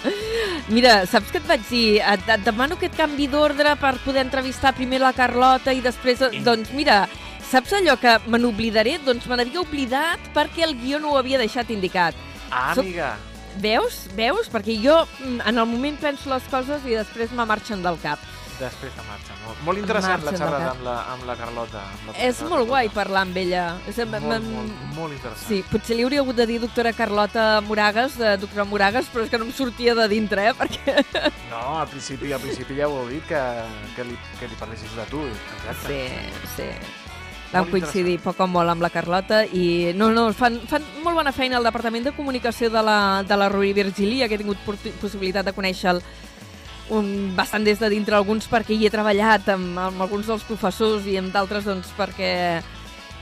Mira, saps què et vaig dir? Et, et demano que et canvi d'ordre per poder entrevistar primer la Carlota i després... I... Doncs mira, saps allò que me n'oblidaré? Doncs me n'havia oblidat perquè el guió no ho havia deixat indicat. Ah, Soc... amiga. Veus? Veus? Perquè jo mm, en el moment penso les coses i després me marxen del cap. Després de marxa. Molt, molt interessant la xerrada amb la, amb la Carlota. Amb la és molt guai parlar amb ella. És, molt, molt, molt interessant. Sí, potser li hauria hagut de dir doctora Carlota Moragas, de doctora Moragas, però és que no em sortia de dintre, eh? Perquè... [laughs] No, al principi, al principi ja ho heu dit, que, que, li, que li parlessis de tu. Exacte. Sí, sí. Vam coincidir poc o molt amb la Carlota i no, no, fan, fan molt bona feina al Departament de Comunicació de la, de la Rui Virgília, que he tingut possibilitat de conèixer el, un, bastant des de dintre alguns perquè hi he treballat amb, amb alguns dels professors i amb d'altres doncs perquè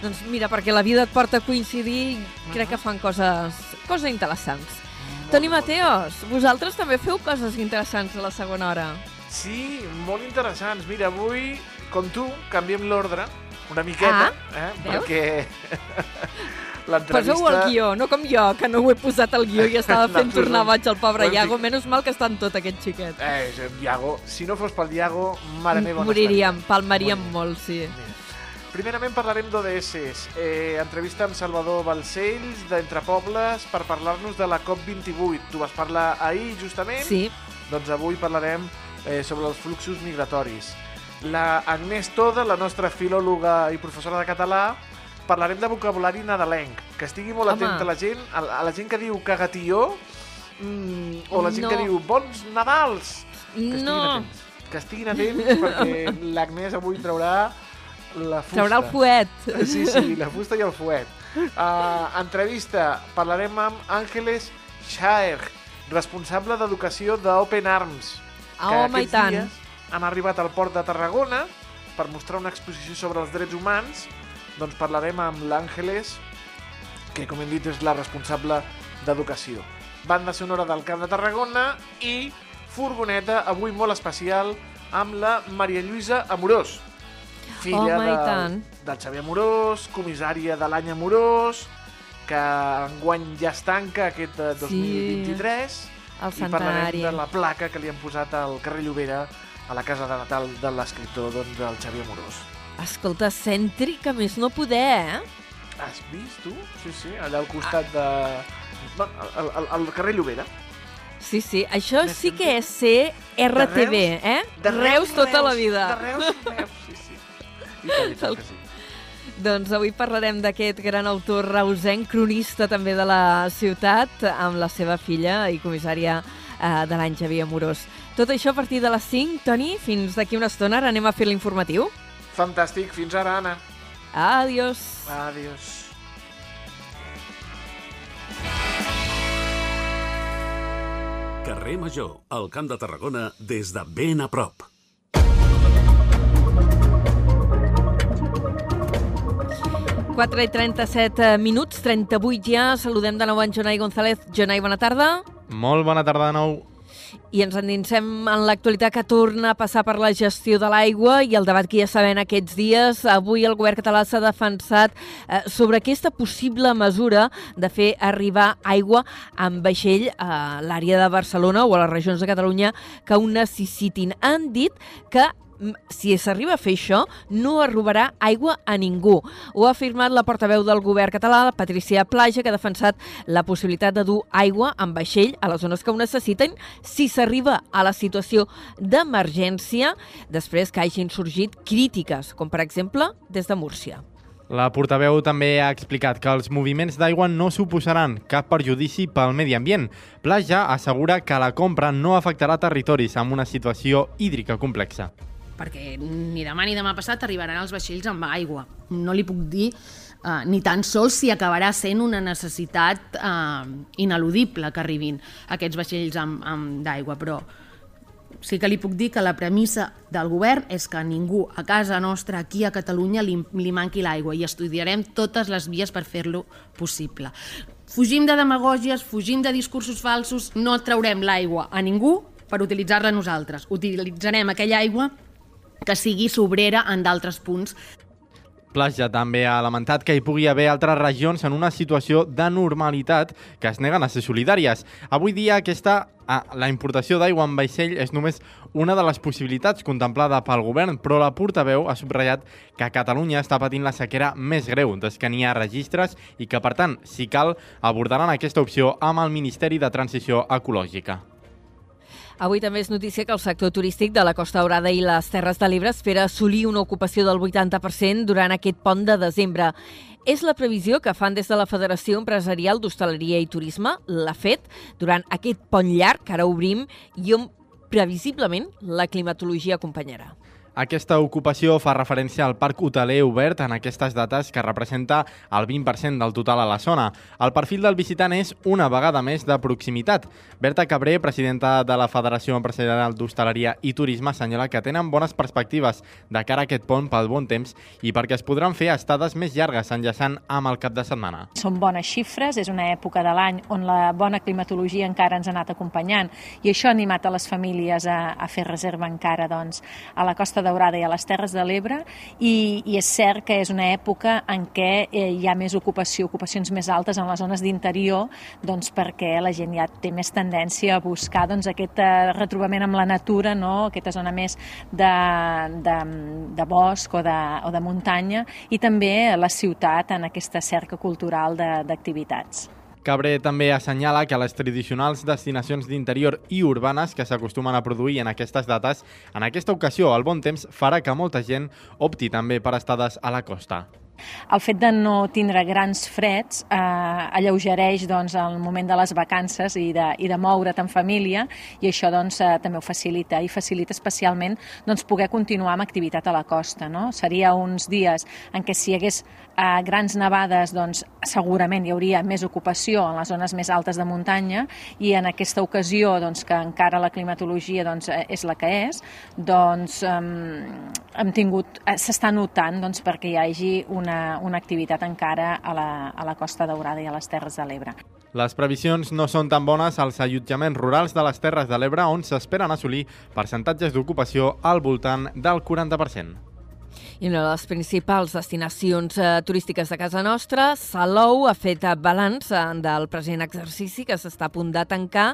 doncs mira, perquè la vida et porta a coincidir crec que fan coses, coses interessants. Molt, Toni Mateos, vosaltres també feu coses interessants a la segona hora. Sí, molt interessants. Mira, avui, com tu, canviem l'ordre una miqueta, ah, eh? Veus? perquè [laughs] Poseu el guió, no com jo, que no ho he posat al guió i [laughs] estava fent tornar boig el pobre Iago. Menys mal que està en tot aquest xiquet. Eh, Iago, si no fos pel Iago, mare meva... Moriríem, palmaríem molt, sí. Mira. Primerament parlarem d'ODS. Eh, entrevista amb Salvador Balcells, d'Entre Pobles, per parlar-nos de la COP28. Tu vas parlar ahir, justament? Sí. Doncs avui parlarem eh, sobre els fluxos migratoris. La Agnès Toda, la nostra filòloga i professora de català, parlarem de vocabulari nadalenc, que estigui molt Home. atenta la gent, a, a la gent que diu cagatilló, mm, o la gent no. que diu bons Nadals. Que no. atents. Que estiguin atents perquè [laughs] l'Agnès avui traurà la fusta. Traurà el fuet. Sí, sí, la fusta i el fuet. Uh, entrevista, parlarem amb Àngeles Schaer, responsable d'educació d'Open Arms. Ah, home, i tant. Han arribat al port de Tarragona per mostrar una exposició sobre els drets humans. Doncs parlarem amb l'Àngeles, que com hem dit és la responsable d'educació. Banda sonora del Camp de Tarragona i furgoneta, avui molt especial, amb la Maria Lluïsa Amorós, filla Home, del, del Xavier Amorós, comissària de l'any Amorós, que enguany ja es tanca aquest 2023, sí, el i parlarem de la placa que li han posat al carrer Llobera a la casa de Natal de l'escriptor doncs, del Xavier Amorós. Escolta, cèntric, a més no poder, eh? Has vist, tu? Sí, sí, allà al costat de... Al, al, al carrer Llobera. Sí, sí, això Més sí que és ser RTV, eh? De Reus, Reus tota Reus, la vida. De Reus, Reus, sí, sí. I tant, i tant que sí. Doncs avui parlarem d'aquest gran autor reusenc, cronista també de la ciutat, amb la seva filla i comissària eh, de l'any Xavier Amorós. Tot això a partir de les 5, Toni, fins d'aquí una estona, ara anem a fer l'informatiu. Fantàstic. Fins ara, Anna. Adiós. Adiós. Carrer Major, al Camp de Tarragona, des de ben a prop. 4 i 37 minuts, 38 ja. Saludem de nou en Jonai González. Jonai, bona tarda. Molt bona tarda de nou. I ens endinsem en l'actualitat que torna a passar per la gestió de l'aigua i el debat que ja sabem aquests dies. Avui el govern català s'ha defensat eh, sobre aquesta possible mesura de fer arribar aigua amb vaixell a l'àrea de Barcelona o a les regions de Catalunya que ho necessitin. Han dit que si s'arriba a fer això, no es robarà aigua a ningú. Ho ha afirmat la portaveu del govern català, Patricia Plaja, que ha defensat la possibilitat de dur aigua amb vaixell a les zones que ho necessiten si s'arriba a la situació d'emergència després que hagin sorgit crítiques, com per exemple des de Múrcia. La portaveu també ha explicat que els moviments d'aigua no suposaran cap perjudici pel medi ambient. Plaja assegura que la compra no afectarà territoris amb una situació hídrica complexa perquè ni demà ni demà passat arribaran els vaixells amb aigua. No li puc dir uh, ni tan sols si acabarà sent una necessitat uh, ineludible que arribin aquests vaixells amb, amb d'aigua, però sí que li puc dir que la premissa del govern és que a ningú a casa nostra, aquí a Catalunya, li, li manqui l'aigua i estudiarem totes les vies per fer-lo possible. Fugim de demagògies, fugim de discursos falsos, no traurem l'aigua a ningú per utilitzar-la nosaltres. Utilitzarem aquella aigua que sigui sobrera en d'altres punts. Plaja també ha lamentat que hi pugui haver altres regions en una situació de normalitat que es neguen a ser solidàries. Avui dia aquesta la importació d'aigua en vaixell és només una de les possibilitats contemplada pel govern, però la portaveu ha subratllat que Catalunya està patint la sequera més greu des que n'hi ha registres i que, per tant, si cal, abordaran aquesta opció amb el Ministeri de Transició Ecològica. Avui també és notícia que el sector turístic de la Costa Daurada i les Terres de l'Ebre espera assolir una ocupació del 80% durant aquest pont de desembre. És la previsió que fan des de la Federació Empresarial d'Hostaleria i Turisme, la FET, durant aquest pont llarg que ara obrim i on previsiblement la climatologia acompanyarà. Aquesta ocupació fa referència al parc hoteler obert en aquestes dates que representa el 20% del total a la zona. El perfil del visitant és una vegada més de proximitat. Berta Cabré, presidenta de la Federació Empresarial d'Hostaleria i Turisme, assenyala que tenen bones perspectives de cara a aquest pont pel bon temps i perquè es podran fer estades més llargues enllaçant amb el cap de setmana. Són bones xifres, és una època de l'any on la bona climatologia encara ens ha anat acompanyant i això ha animat a les famílies a, a fer reserva encara doncs, a la costa Daurada i a les Terres de l'Ebre i, i és cert que és una època en què eh, hi ha més ocupació, ocupacions més altes en les zones d'interior doncs perquè la gent ja té més tendència a buscar doncs, aquest eh, retrobament amb la natura, no? aquesta zona més de, de, de bosc o de, o de muntanya i també la ciutat en aquesta cerca cultural d'activitats. Cabré també assenyala que les tradicionals destinacions d'interior i urbanes que s'acostumen a produir en aquestes dates, en aquesta ocasió el bon temps farà que molta gent opti també per estades a la costa. El fet de no tindre grans freds eh, alleugereix doncs, el moment de les vacances i de, i de moure't en família i això doncs, eh, també ho facilita i facilita especialment doncs, poder continuar amb activitat a la costa. No? Seria uns dies en què si hi hagués eh, grans nevades doncs, segurament hi hauria més ocupació en les zones més altes de muntanya i en aquesta ocasió doncs, que encara la climatologia doncs, eh, és la que és, doncs hem tingut, eh, s'està notant doncs, perquè hi hagi un una, una activitat encara a la, a la Costa Daurada i a les Terres de l'Ebre. Les previsions no són tan bones als allotjaments rurals de les Terres de l'Ebre on s'esperen assolir percentatges d'ocupació al voltant del 40%. I una de les principals destinacions eh, turístiques de casa nostra, Salou, ha fet balanç eh, del present exercici que s'està a punt de tancar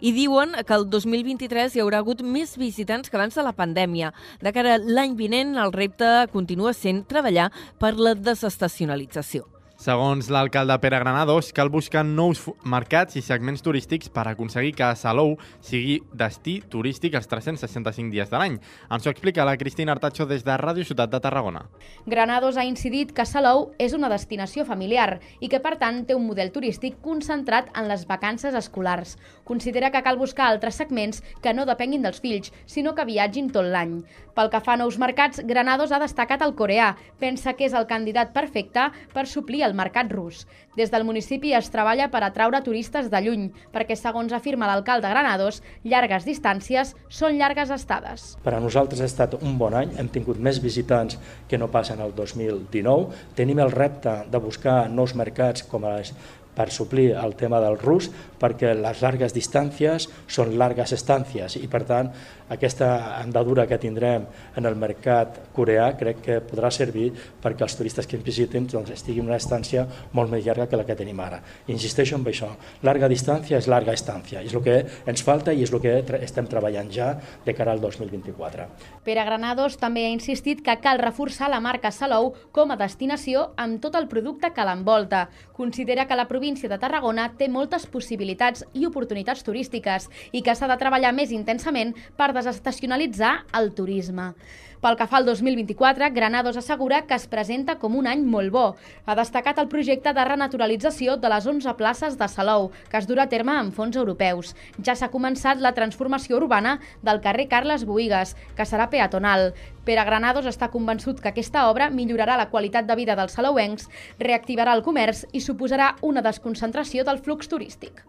i diuen que el 2023 hi haurà hagut més visitants que abans de la pandèmia. De cara l'any vinent, el repte continua sent treballar per la desestacionalització. Segons l'alcalde Pere Granados, cal buscar nous mercats i segments turístics per aconseguir que Salou sigui destí turístic els 365 dies de l'any. Ens ho explica la Cristina Artacho des de Ràdio Ciutat de Tarragona. Granados ha incidit que Salou és una destinació familiar i que, per tant, té un model turístic concentrat en les vacances escolars. Considera que cal buscar altres segments que no depenguin dels fills, sinó que viatgin tot l'any. Pel que fa a nous mercats, Granados ha destacat el coreà. Pensa que és el candidat perfecte per suplir el mercat rus. Des del municipi es treballa per atraure turistes de lluny, perquè, segons afirma l'alcalde Granados, llargues distàncies són llargues estades. Per a nosaltres ha estat un bon any, hem tingut més visitants que no passen el 2019. Tenim el repte de buscar nous mercats com les per suplir el tema del rus, perquè les llargues distàncies són llargues estàncies i per tant aquesta andadura que tindrem en el mercat coreà crec que podrà servir perquè els turistes que ens visitin doncs, estiguin en una estància molt més llarga que la que tenim ara. Insisteixo en això, llarga distància és llarga estància, és el que ens falta i és el que estem treballant ja de cara al 2024. Pere Granados també ha insistit que cal reforçar la marca Salou com a destinació amb tot el producte que l'envolta. Considera que la província de Tarragona té moltes possibilitats i oportunitats turístiques i que s'ha de treballar més intensament per desestacionalitzar el turisme. Pel que fa al 2024, Granados assegura que es presenta com un any molt bo. Ha destacat el projecte de renaturalització de les 11 places de Salou, que es durà a terme amb fons europeus. Ja s'ha començat la transformació urbana del carrer Carles Boigues, que serà peatonal. Pere Granados està convençut que aquesta obra millorarà la qualitat de vida dels salauencs, reactivarà el comerç i suposarà una desconcentració del flux turístic.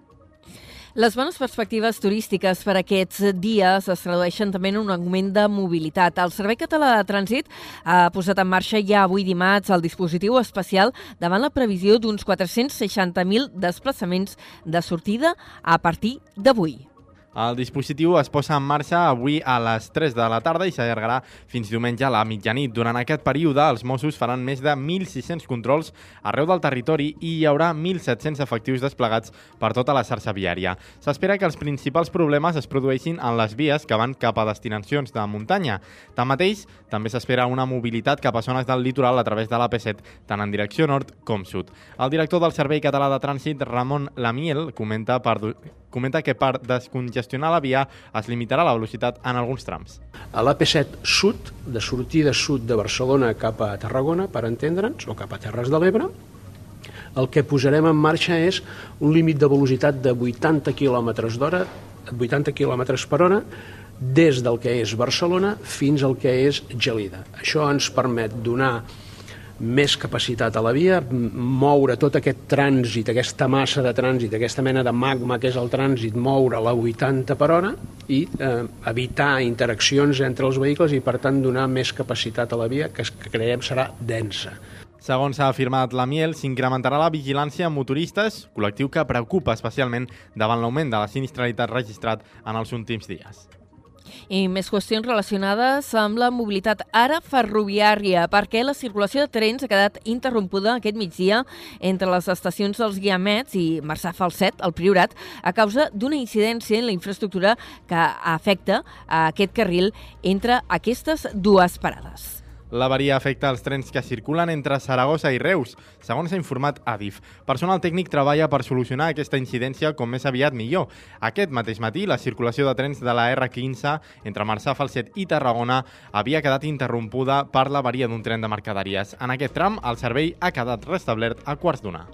Les bones perspectives turístiques per aquests dies es tradueixen també en un augment de mobilitat. El Servei Català de Trànsit ha posat en marxa ja avui dimarts el dispositiu especial davant la previsió d'uns 460.000 desplaçaments de sortida a partir d'avui. El dispositiu es posa en marxa avui a les 3 de la tarda i s'allargarà fins diumenge a la mitjanit. Durant aquest període, els Mossos faran més de 1.600 controls arreu del territori i hi haurà 1.700 efectius desplegats per tota la xarxa viària. S'espera que els principals problemes es produeixin en les vies que van cap a destinacions de muntanya. Tanmateix, també s'espera una mobilitat cap a zones del litoral a través de l'AP7, tant en direcció nord com sud. El director del Servei Català de Trànsit, Ramon Lamiel, comenta, per, comenta que per descongestionar la via es limitarà la velocitat en alguns trams. A l'AP7 sud, de sortida sud de Barcelona cap a Tarragona, per entendre'ns, o cap a Terres de l'Ebre, el que posarem en marxa és un límit de velocitat de 80 km d'hora, 80 km per hora, des del que és Barcelona fins al que és Gelida. Això ens permet donar més capacitat a la via, moure tot aquest trànsit, aquesta massa de trànsit, aquesta mena de magma que és el trànsit, moure la 80 per hora i eh, evitar interaccions entre els vehicles i, per tant, donar més capacitat a la via que, que creiem serà densa. Segons ha afirmat la Miel, s'incrementarà la vigilància amb motoristes, col·lectiu que preocupa especialment davant l'augment de la sinistralitat registrat en els últims dies. I més qüestions relacionades amb la mobilitat ara ferroviària, perquè la circulació de trens ha quedat interrompuda aquest migdia entre les estacions dels Guiamets i Marçà Falset, al Priorat, a causa d'una incidència en la infraestructura que afecta a aquest carril entre aquestes dues parades. L'avaria afecta els trens que circulen entre Saragossa i Reus, segons ha informat Adif. Personal tècnic treballa per solucionar aquesta incidència com més aviat millor. Aquest mateix matí, la circulació de trens de la R15 entre Marçà, Falset i Tarragona havia quedat interrompuda per l'avaria d'un tren de mercaderies. En aquest tram, el servei ha quedat restablert a quarts d'una.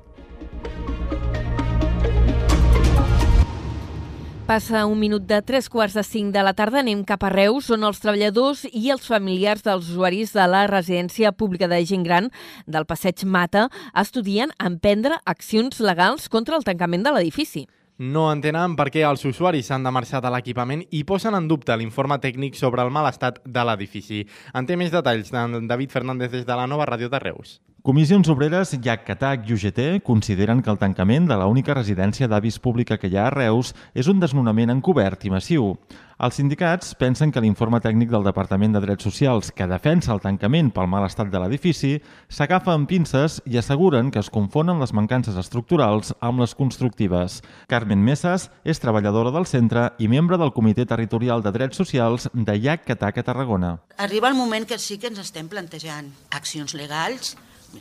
Passa un minut de tres quarts de cinc de la tarda, anem cap a Reus, on els treballadors i els familiars dels usuaris de la residència pública de gent gran del Passeig Mata estudien emprendre accions legals contra el tancament de l'edifici. No entenen per què els usuaris s'han de marxar de l'equipament i posen en dubte l'informe tècnic sobre el mal estat de l'edifici. En té més detalls d'en David Fernández des de la nova ràdio de Reus. Comissions Obreres, JAC-CATAC i UGT consideren que el tancament de l'única residència d'avis pública que hi ha a Reus és un desnonament encobert i massiu. Els sindicats pensen que l'informe tècnic del Departament de Drets Socials que defensa el tancament pel mal estat de l'edifici s'agafa amb pinces i asseguren que es confonen les mancances estructurals amb les constructives. Carmen Mesas és treballadora del centre i membre del Comitè Territorial de Drets Socials de JAC-CATAC a Tarragona. Arriba el moment que sí que ens estem plantejant accions legals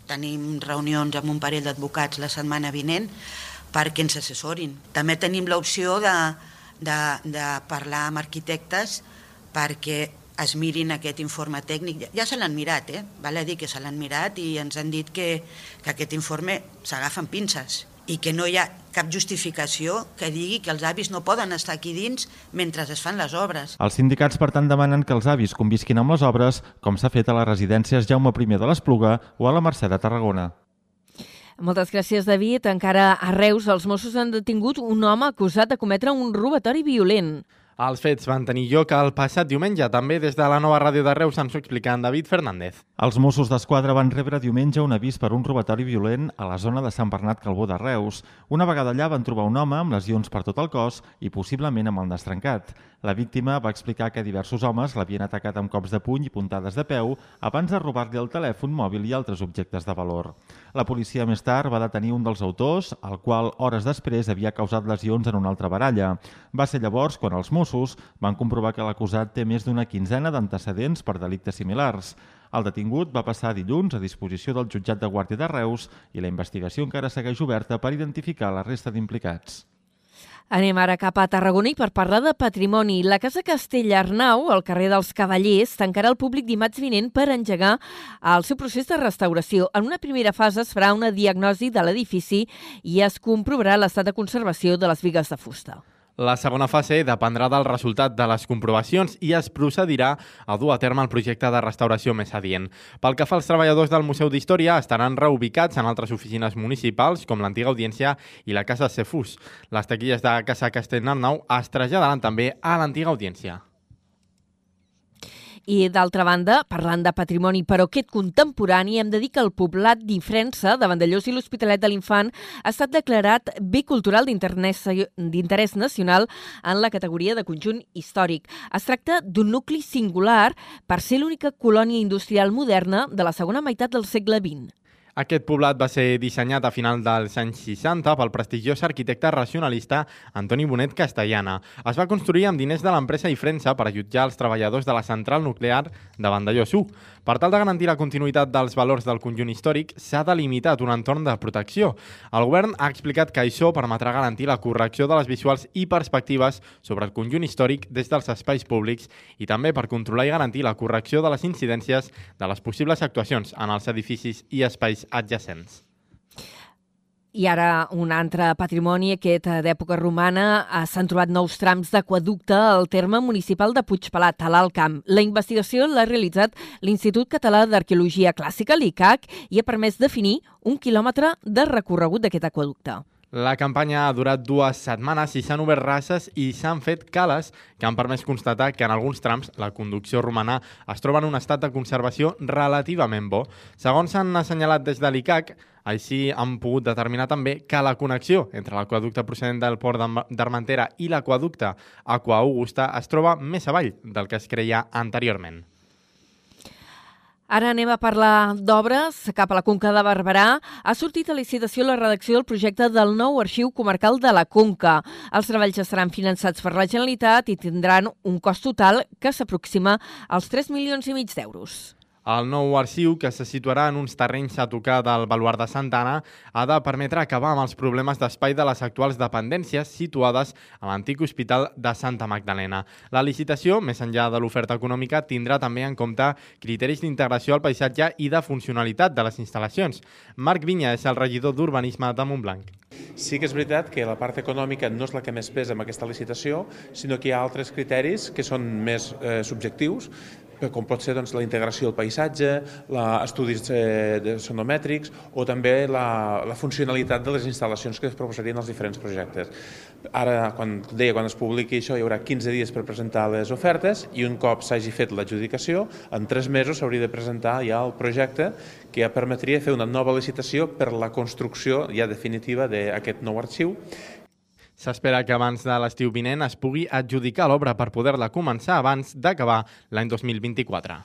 Tenim reunions amb un parell d'advocats la setmana vinent perquè ens assessorin. També tenim l'opció de, de, de parlar amb arquitectes perquè es mirin aquest informe tècnic. Ja se l'han mirat, eh? Val a dir que se l'han mirat i ens han dit que, que aquest informe s'agafa amb pinces i que no hi ha cap justificació que digui que els avis no poden estar aquí dins mentre es fan les obres. Els sindicats, per tant, demanen que els avis convisquin amb les obres, com s'ha fet a les residències Jaume I de l'Espluga o a la Mercè de Tarragona. Moltes gràcies, David. Encara a Reus, els Mossos han detingut un home acusat de cometre un robatori violent. Els fets van tenir lloc el passat diumenge. També des de la nova ràdio de Reus ens ho explica en David Fernández. Els Mossos d'Esquadra van rebre diumenge un avís per un robatori violent a la zona de Sant Bernat Calbó de Reus. Una vegada allà van trobar un home amb lesions per tot el cos i possiblement amb el nas trencat. La víctima va explicar que diversos homes l'havien atacat amb cops de puny i puntades de peu abans de robar-li el telèfon mòbil i altres objectes de valor. La policia més tard va detenir un dels autors, el qual hores després havia causat lesions en una altra baralla. Va ser llavors quan els Mossos van comprovar que l'acusat té més d'una quinzena d'antecedents per delictes similars. El detingut va passar dilluns a disposició del jutjat de Guàrdia de Reus i la investigació encara segueix oberta per identificar la resta d'implicats. Anem ara cap a Tarragona i per parlar de patrimoni. La Casa Castell Arnau, al carrer dels Cavallers, tancarà el públic dimarts vinent per engegar el seu procés de restauració. En una primera fase es farà una diagnosi de l'edifici i es comprovarà l'estat de conservació de les vigues de fusta. La segona fase dependrà del resultat de les comprovacions i es procedirà a dur a terme el projecte de restauració més adient. Pel que fa als treballadors del Museu d'Història, estaran reubicats en altres oficines municipals, com l'antiga audiència i la Casa Cefús. Les taquilles de Casa Castellnarnau es traslladaran també a l'antiga audiència. I, d'altra banda, parlant de patrimoni però aquest contemporani, hem de dir que el poblat d'Ifrensa, de Vandellós i l'Hospitalet de l'Infant, ha estat declarat bé cultural d'interès nacional en la categoria de conjunt històric. Es tracta d'un nucli singular per ser l'única colònia industrial moderna de la segona meitat del segle XX. Aquest poblat va ser dissenyat a final dels anys 60 pel prestigiós arquitecte racionalista Antoni Bonet Castellana. Es va construir amb diners de l'empresa Ifrensa per jutjar els treballadors de la central nuclear de Vandellós 1. Per tal de garantir la continuïtat dels valors del conjunt històric, s'ha delimitat un entorn de protecció. El govern ha explicat que això permetrà garantir la correcció de les visuals i perspectives sobre el conjunt històric des dels espais públics i també per controlar i garantir la correcció de les incidències de les possibles actuacions en els edificis i espais adjacents. I ara un altre patrimoni, aquest eh, d'època romana, eh, s'han trobat nous trams d'aquaducte al terme municipal de Puigpelat, a l'Alt Camp. La investigació l'ha realitzat l'Institut Català d'Arqueologia Clàssica, l'ICAC, i ha permès definir un quilòmetre de recorregut d'aquest aquaducte. La campanya ha durat dues setmanes i s'han obert races i s'han fet cales que han permès constatar que en alguns trams la conducció romana es troba en un estat de conservació relativament bo. Segons s'han assenyalat des de l'ICAC, així han pogut determinar també que la connexió entre l'aquaducte procedent del port d'Armentera i l'aquaducte Aqua Augusta es troba més avall del que es creia anteriorment. Ara anem a parlar d'obres. Cap a la Conca de Barberà ha sortit a licitació la redacció del projecte del nou arxiu comarcal de la Conca. Els treballs estaran finançats per la Generalitat i tindran un cost total que s'aproxima als 3 milions i mig d'euros. El nou arxiu, que se situarà en uns terrenys a tocar del Baluart de Santana, ha de permetre acabar amb els problemes d'espai de les actuals dependències situades a l'antic Hospital de Santa Magdalena. La licitació, més enllà de l'oferta econòmica, tindrà també en compte criteris d'integració al paisatge i de funcionalitat de les instal·lacions. Marc Vinya és el regidor d'Urbanisme de Montblanc. Sí que és veritat que la part econòmica no és la que més pesa en aquesta licitació, sinó que hi ha altres criteris que són més eh, subjectius, com pot ser doncs, la integració del paisatge, la, estudis eh, sonomètrics o també la, la funcionalitat de les instal·lacions que es proposarien els diferents projectes. Ara, quan deia, quan es publiqui això, hi haurà 15 dies per presentar les ofertes i un cop s'hagi fet l'adjudicació, en 3 mesos s'hauria de presentar ja el projecte que ja permetria fer una nova licitació per la construcció ja definitiva d'aquest nou arxiu S'espera que abans de l'estiu vinent es pugui adjudicar l'obra per poder-la començar abans d'acabar l'any 2024.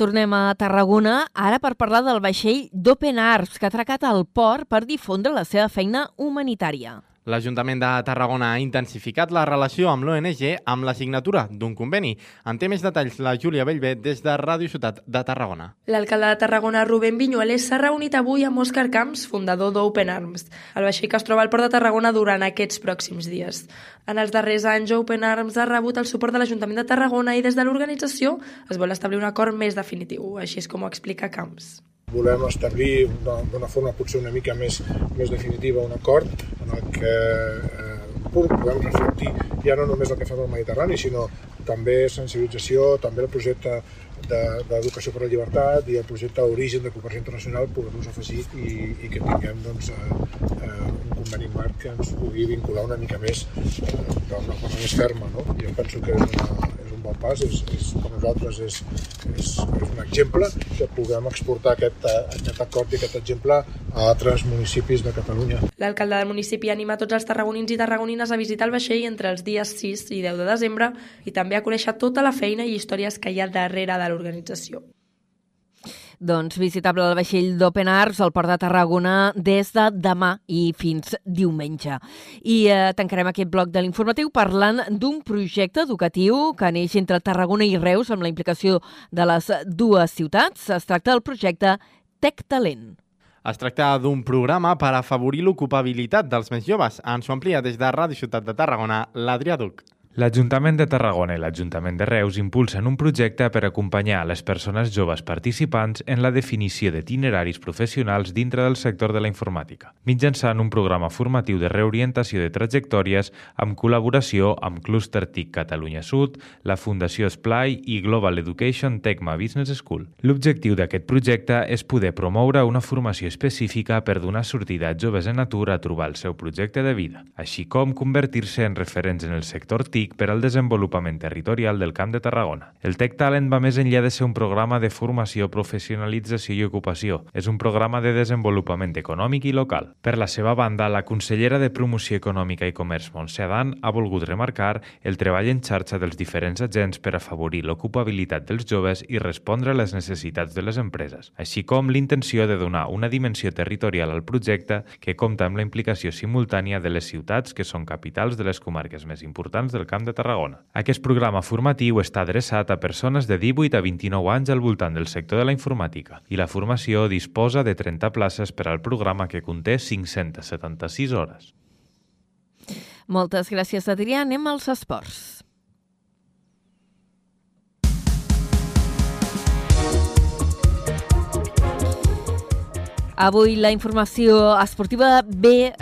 Tornem a Tarragona, ara per parlar del vaixell d'Open Arms, que ha atracat al port per difondre la seva feina humanitària. L'Ajuntament de Tarragona ha intensificat la relació amb l'ONG amb la signatura d'un conveni. En té més detalls la Júlia Bellver des de Ràdio Ciutat de Tarragona. L'alcalde de Tarragona, Rubén Viñuales, s'ha reunit avui amb Òscar Camps, fundador d'Open Arms, el vaixell que es troba al port de Tarragona durant aquests pròxims dies. En els darrers anys, Open Arms ha rebut el suport de l'Ajuntament de Tarragona i des de l'organització es vol establir un acord més definitiu, així és com ho explica Camps volem establir d'una forma potser una mica més, més definitiva un acord en el que eh, puguem reflectir ja no només el que fem al Mediterrani, sinó també sensibilització, també el projecte d'Educació de, per la Llibertat i el projecte Origen de Cooperació Internacional poder-los afegir i, i que tinguem doncs, eh, eh, un conveni marc que ens pugui vincular una mica més eh, d'una forma més ferma. No? Jo penso que és, una, és un bon pas, és, és, per nosaltres és, és, és un exemple que puguem exportar aquest, aquest acord i aquest exemple a altres municipis de Catalunya. L'alcalde del municipi anima tots els tarragonins i tarragonines a visitar el vaixell entre els dies 6 i 10 de desembre i també a conèixer tota la feina i històries que hi ha darrere de l'organització. Doncs visitable el vaixell d'Open Arts al Port de Tarragona des de demà i fins diumenge. I eh, tancarem aquest bloc de l'informatiu parlant d'un projecte educatiu que neix entre Tarragona i Reus amb la implicació de les dues ciutats. Es tracta del projecte Tec Talent. Es tracta d'un programa per afavorir l'ocupabilitat dels més joves. Ens ho amplia des de Ràdio Ciutat de Tarragona, l'Adrià Duc. L'Ajuntament de Tarragona i l'Ajuntament de Reus impulsen un projecte per acompanyar les persones joves participants en la definició d'itineraris professionals dintre del sector de la informàtica, mitjançant un programa formatiu de reorientació de trajectòries amb col·laboració amb Cluster TIC Catalunya Sud, la Fundació Splai i Global Education Tecma Business School. L'objectiu d'aquest projecte és poder promoure una formació específica per donar sortida a joves en atur a trobar el seu projecte de vida, així com convertir-se en referents en el sector TIC TIC per al desenvolupament territorial del Camp de Tarragona. El Tech Talent va més enllà de ser un programa de formació, professionalització i ocupació. És un programa de desenvolupament econòmic i local. Per la seva banda, la consellera de Promoció Econòmica i Comerç, Montse Adan, ha volgut remarcar el treball en xarxa dels diferents agents per afavorir l'ocupabilitat dels joves i respondre a les necessitats de les empreses, així com l'intenció de donar una dimensió territorial al projecte que compta amb la implicació simultània de les ciutats que són capitals de les comarques més importants del Camp de Tarragona. Aquest programa formatiu està adreçat a persones de 18 a 29 anys al voltant del sector de la informàtica i la formació disposa de 30 places per al programa que conté 576 hores. Moltes gràcies, Adrià. Anem als esports. Avui la informació esportiva ve eh,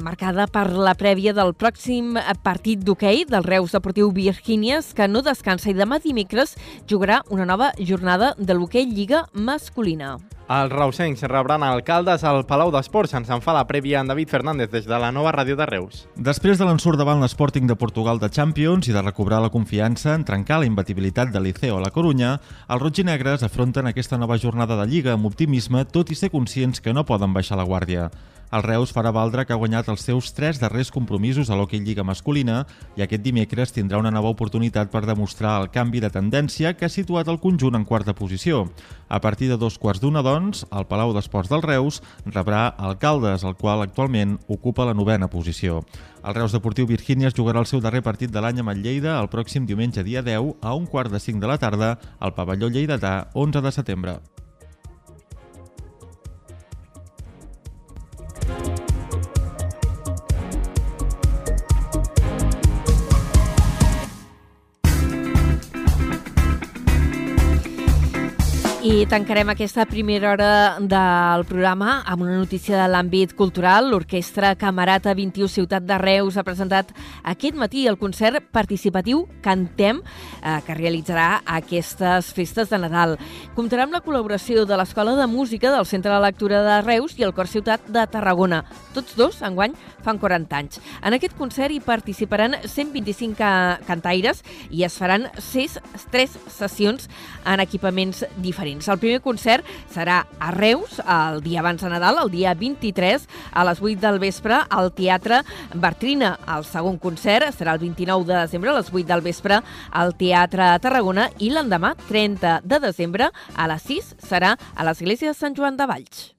marcada per la prèvia del pròxim partit d'hoquei del Reus Deportiu Virgínies, que no descansa i demà dimecres jugarà una nova jornada de l'hoquei Lliga masculina. Els reusencs rebran alcaldes al Palau d'Esports. Ens en fa la prèvia en David Fernández des de la nova ràdio de Reus. Després de l'ensurt davant l'Sporting de Portugal de Champions i de recobrar la confiança en trencar la imbatibilitat de Liceo a la Corunya, els roig i negres afronten aquesta nova jornada de Lliga amb optimisme, tot i ser conscients que no poden baixar la guàrdia. El Reus farà valdre que ha guanyat els seus tres darrers compromisos a l'Hockey Lliga masculina i aquest dimecres tindrà una nova oportunitat per demostrar el canvi de tendència que ha situat el conjunt en quarta posició. A partir de dos quarts d'una, doncs, el Palau d'Esports del Reus rebrà Alcaldes, el qual actualment ocupa la novena posició. El Reus Deportiu Virgínies jugarà el seu darrer partit de l'any amb el Lleida el pròxim diumenge dia 10 a un quart de cinc de la tarda al pavelló lleidatà 11 de setembre. I tancarem aquesta primera hora del programa amb una notícia de l'àmbit cultural. L'Orquestra Camarata 21 Ciutat de Reus ha presentat aquest matí el concert participatiu Cantem, eh, que realitzarà aquestes festes de Nadal. Comptarà amb la col·laboració de l'Escola de Música del Centre de Lectura de Reus i el Cor Ciutat de Tarragona. Tots dos, enguany, fan 40 anys. En aquest concert hi participaran 125 ca cantaires i es faran 6, 3 sessions en equipaments diferents. El primer concert serà a Reus, el dia abans de Nadal, el dia 23, a les 8 del vespre, al Teatre Bertrina. El segon concert serà el 29 de desembre, a les 8 del vespre, al Teatre Tarragona i l'endemà, 30 de desembre, a les 6, serà a l'Església de Sant Joan de Valls.